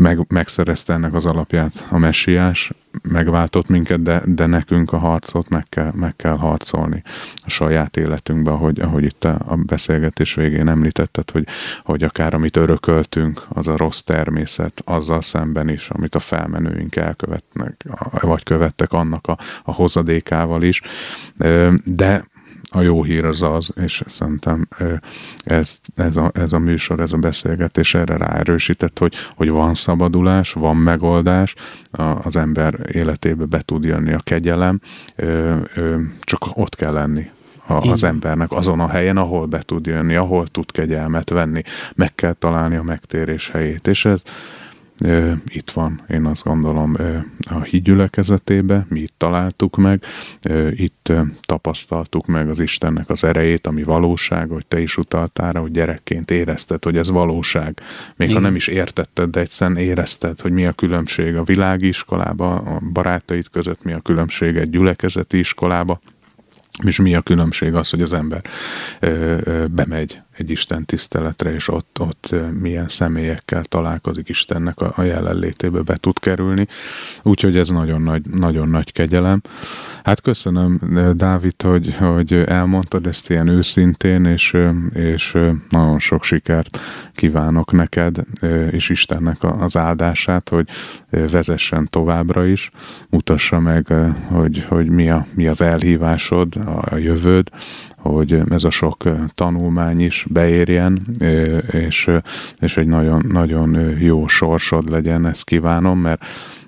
[SPEAKER 1] meg, megszerezte ennek az alapját a messiás, megváltott minket, de, de nekünk a harcot meg kell, meg kell harcolni a saját életünkben, ahogy, ahogy itt a, beszélgetés végén említetted, hogy, hogy akár amit örököltünk, az a rossz természet, azzal szemben is, amit a felmenőink elkövetnek, vagy követtek annak a, a hozadékával is. De a jó hír az az, és szerintem ez, ez, a, ez a műsor, ez a beszélgetés erre ráerősített, hogy, hogy van szabadulás, van megoldás, az ember életébe be tud jönni a kegyelem, csak ott kell lenni az embernek azon a helyen, ahol be tud jönni, ahol tud kegyelmet venni, meg kell találni a megtérés helyét, és ez, itt van, én azt gondolom, a hídgyülekezetébe, mi itt találtuk meg, itt tapasztaltuk meg az Istennek az erejét, ami valóság, hogy te is utaltál hogy gyerekként érezted, hogy ez valóság. Még Igen. ha nem is értetted, de egyszerűen érezted, hogy mi a különbség a világi iskolába, a barátaid között, mi a különbség egy gyülekezeti iskolába, és mi a különbség az, hogy az ember ö, ö, bemegy egy Isten tiszteletre, és ott, ott milyen személyekkel találkozik Istennek a, a jelenlétébe be tud kerülni. Úgyhogy ez nagyon nagy, nagyon nagy kegyelem. Hát köszönöm, Dávid, hogy, hogy elmondtad ezt ilyen őszintén, és, és nagyon sok sikert kívánok neked, és Istennek az áldását, hogy vezessen továbbra is, mutassa meg, hogy, hogy mi, a, mi az elhívásod, a, jövőd, hogy ez a sok tanulmány is beérjen, és, és egy nagyon, nagyon jó sorsod legyen, ezt kívánom, mert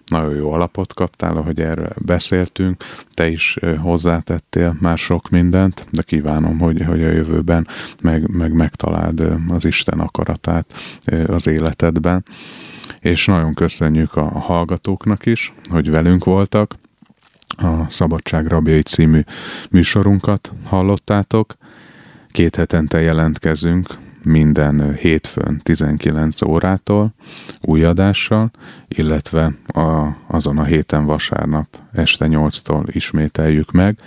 [SPEAKER 1] nagyon jó alapot kaptál, ahogy erről beszéltünk, te is hozzátettél már sok mindent, de kívánom, hogy, hogy a jövőben meg, meg megtaláld az Isten akaratát az életedben. És nagyon köszönjük a hallgatóknak is, hogy velünk voltak, a Szabadság Rabjai című műsorunkat hallottátok. Két hetente jelentkezünk minden hétfőn 19 órától új adással, illetve a, azon a héten vasárnap este 8-tól ismételjük meg,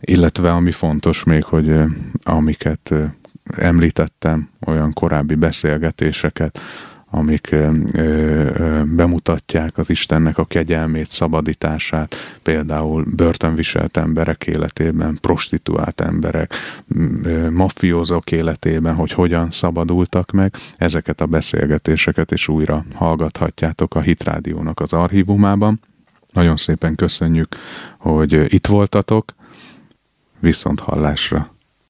[SPEAKER 1] illetve ami fontos még, hogy amiket említettem, olyan korábbi beszélgetéseket, amik bemutatják az Istennek a kegyelmét, szabadítását, például börtönviselt emberek életében, prostituált emberek, mafiózók életében, hogy hogyan szabadultak meg. Ezeket a beszélgetéseket is újra hallgathatjátok a Hitrádiónak az archívumában. Nagyon szépen köszönjük, hogy itt voltatok, viszont hallásra!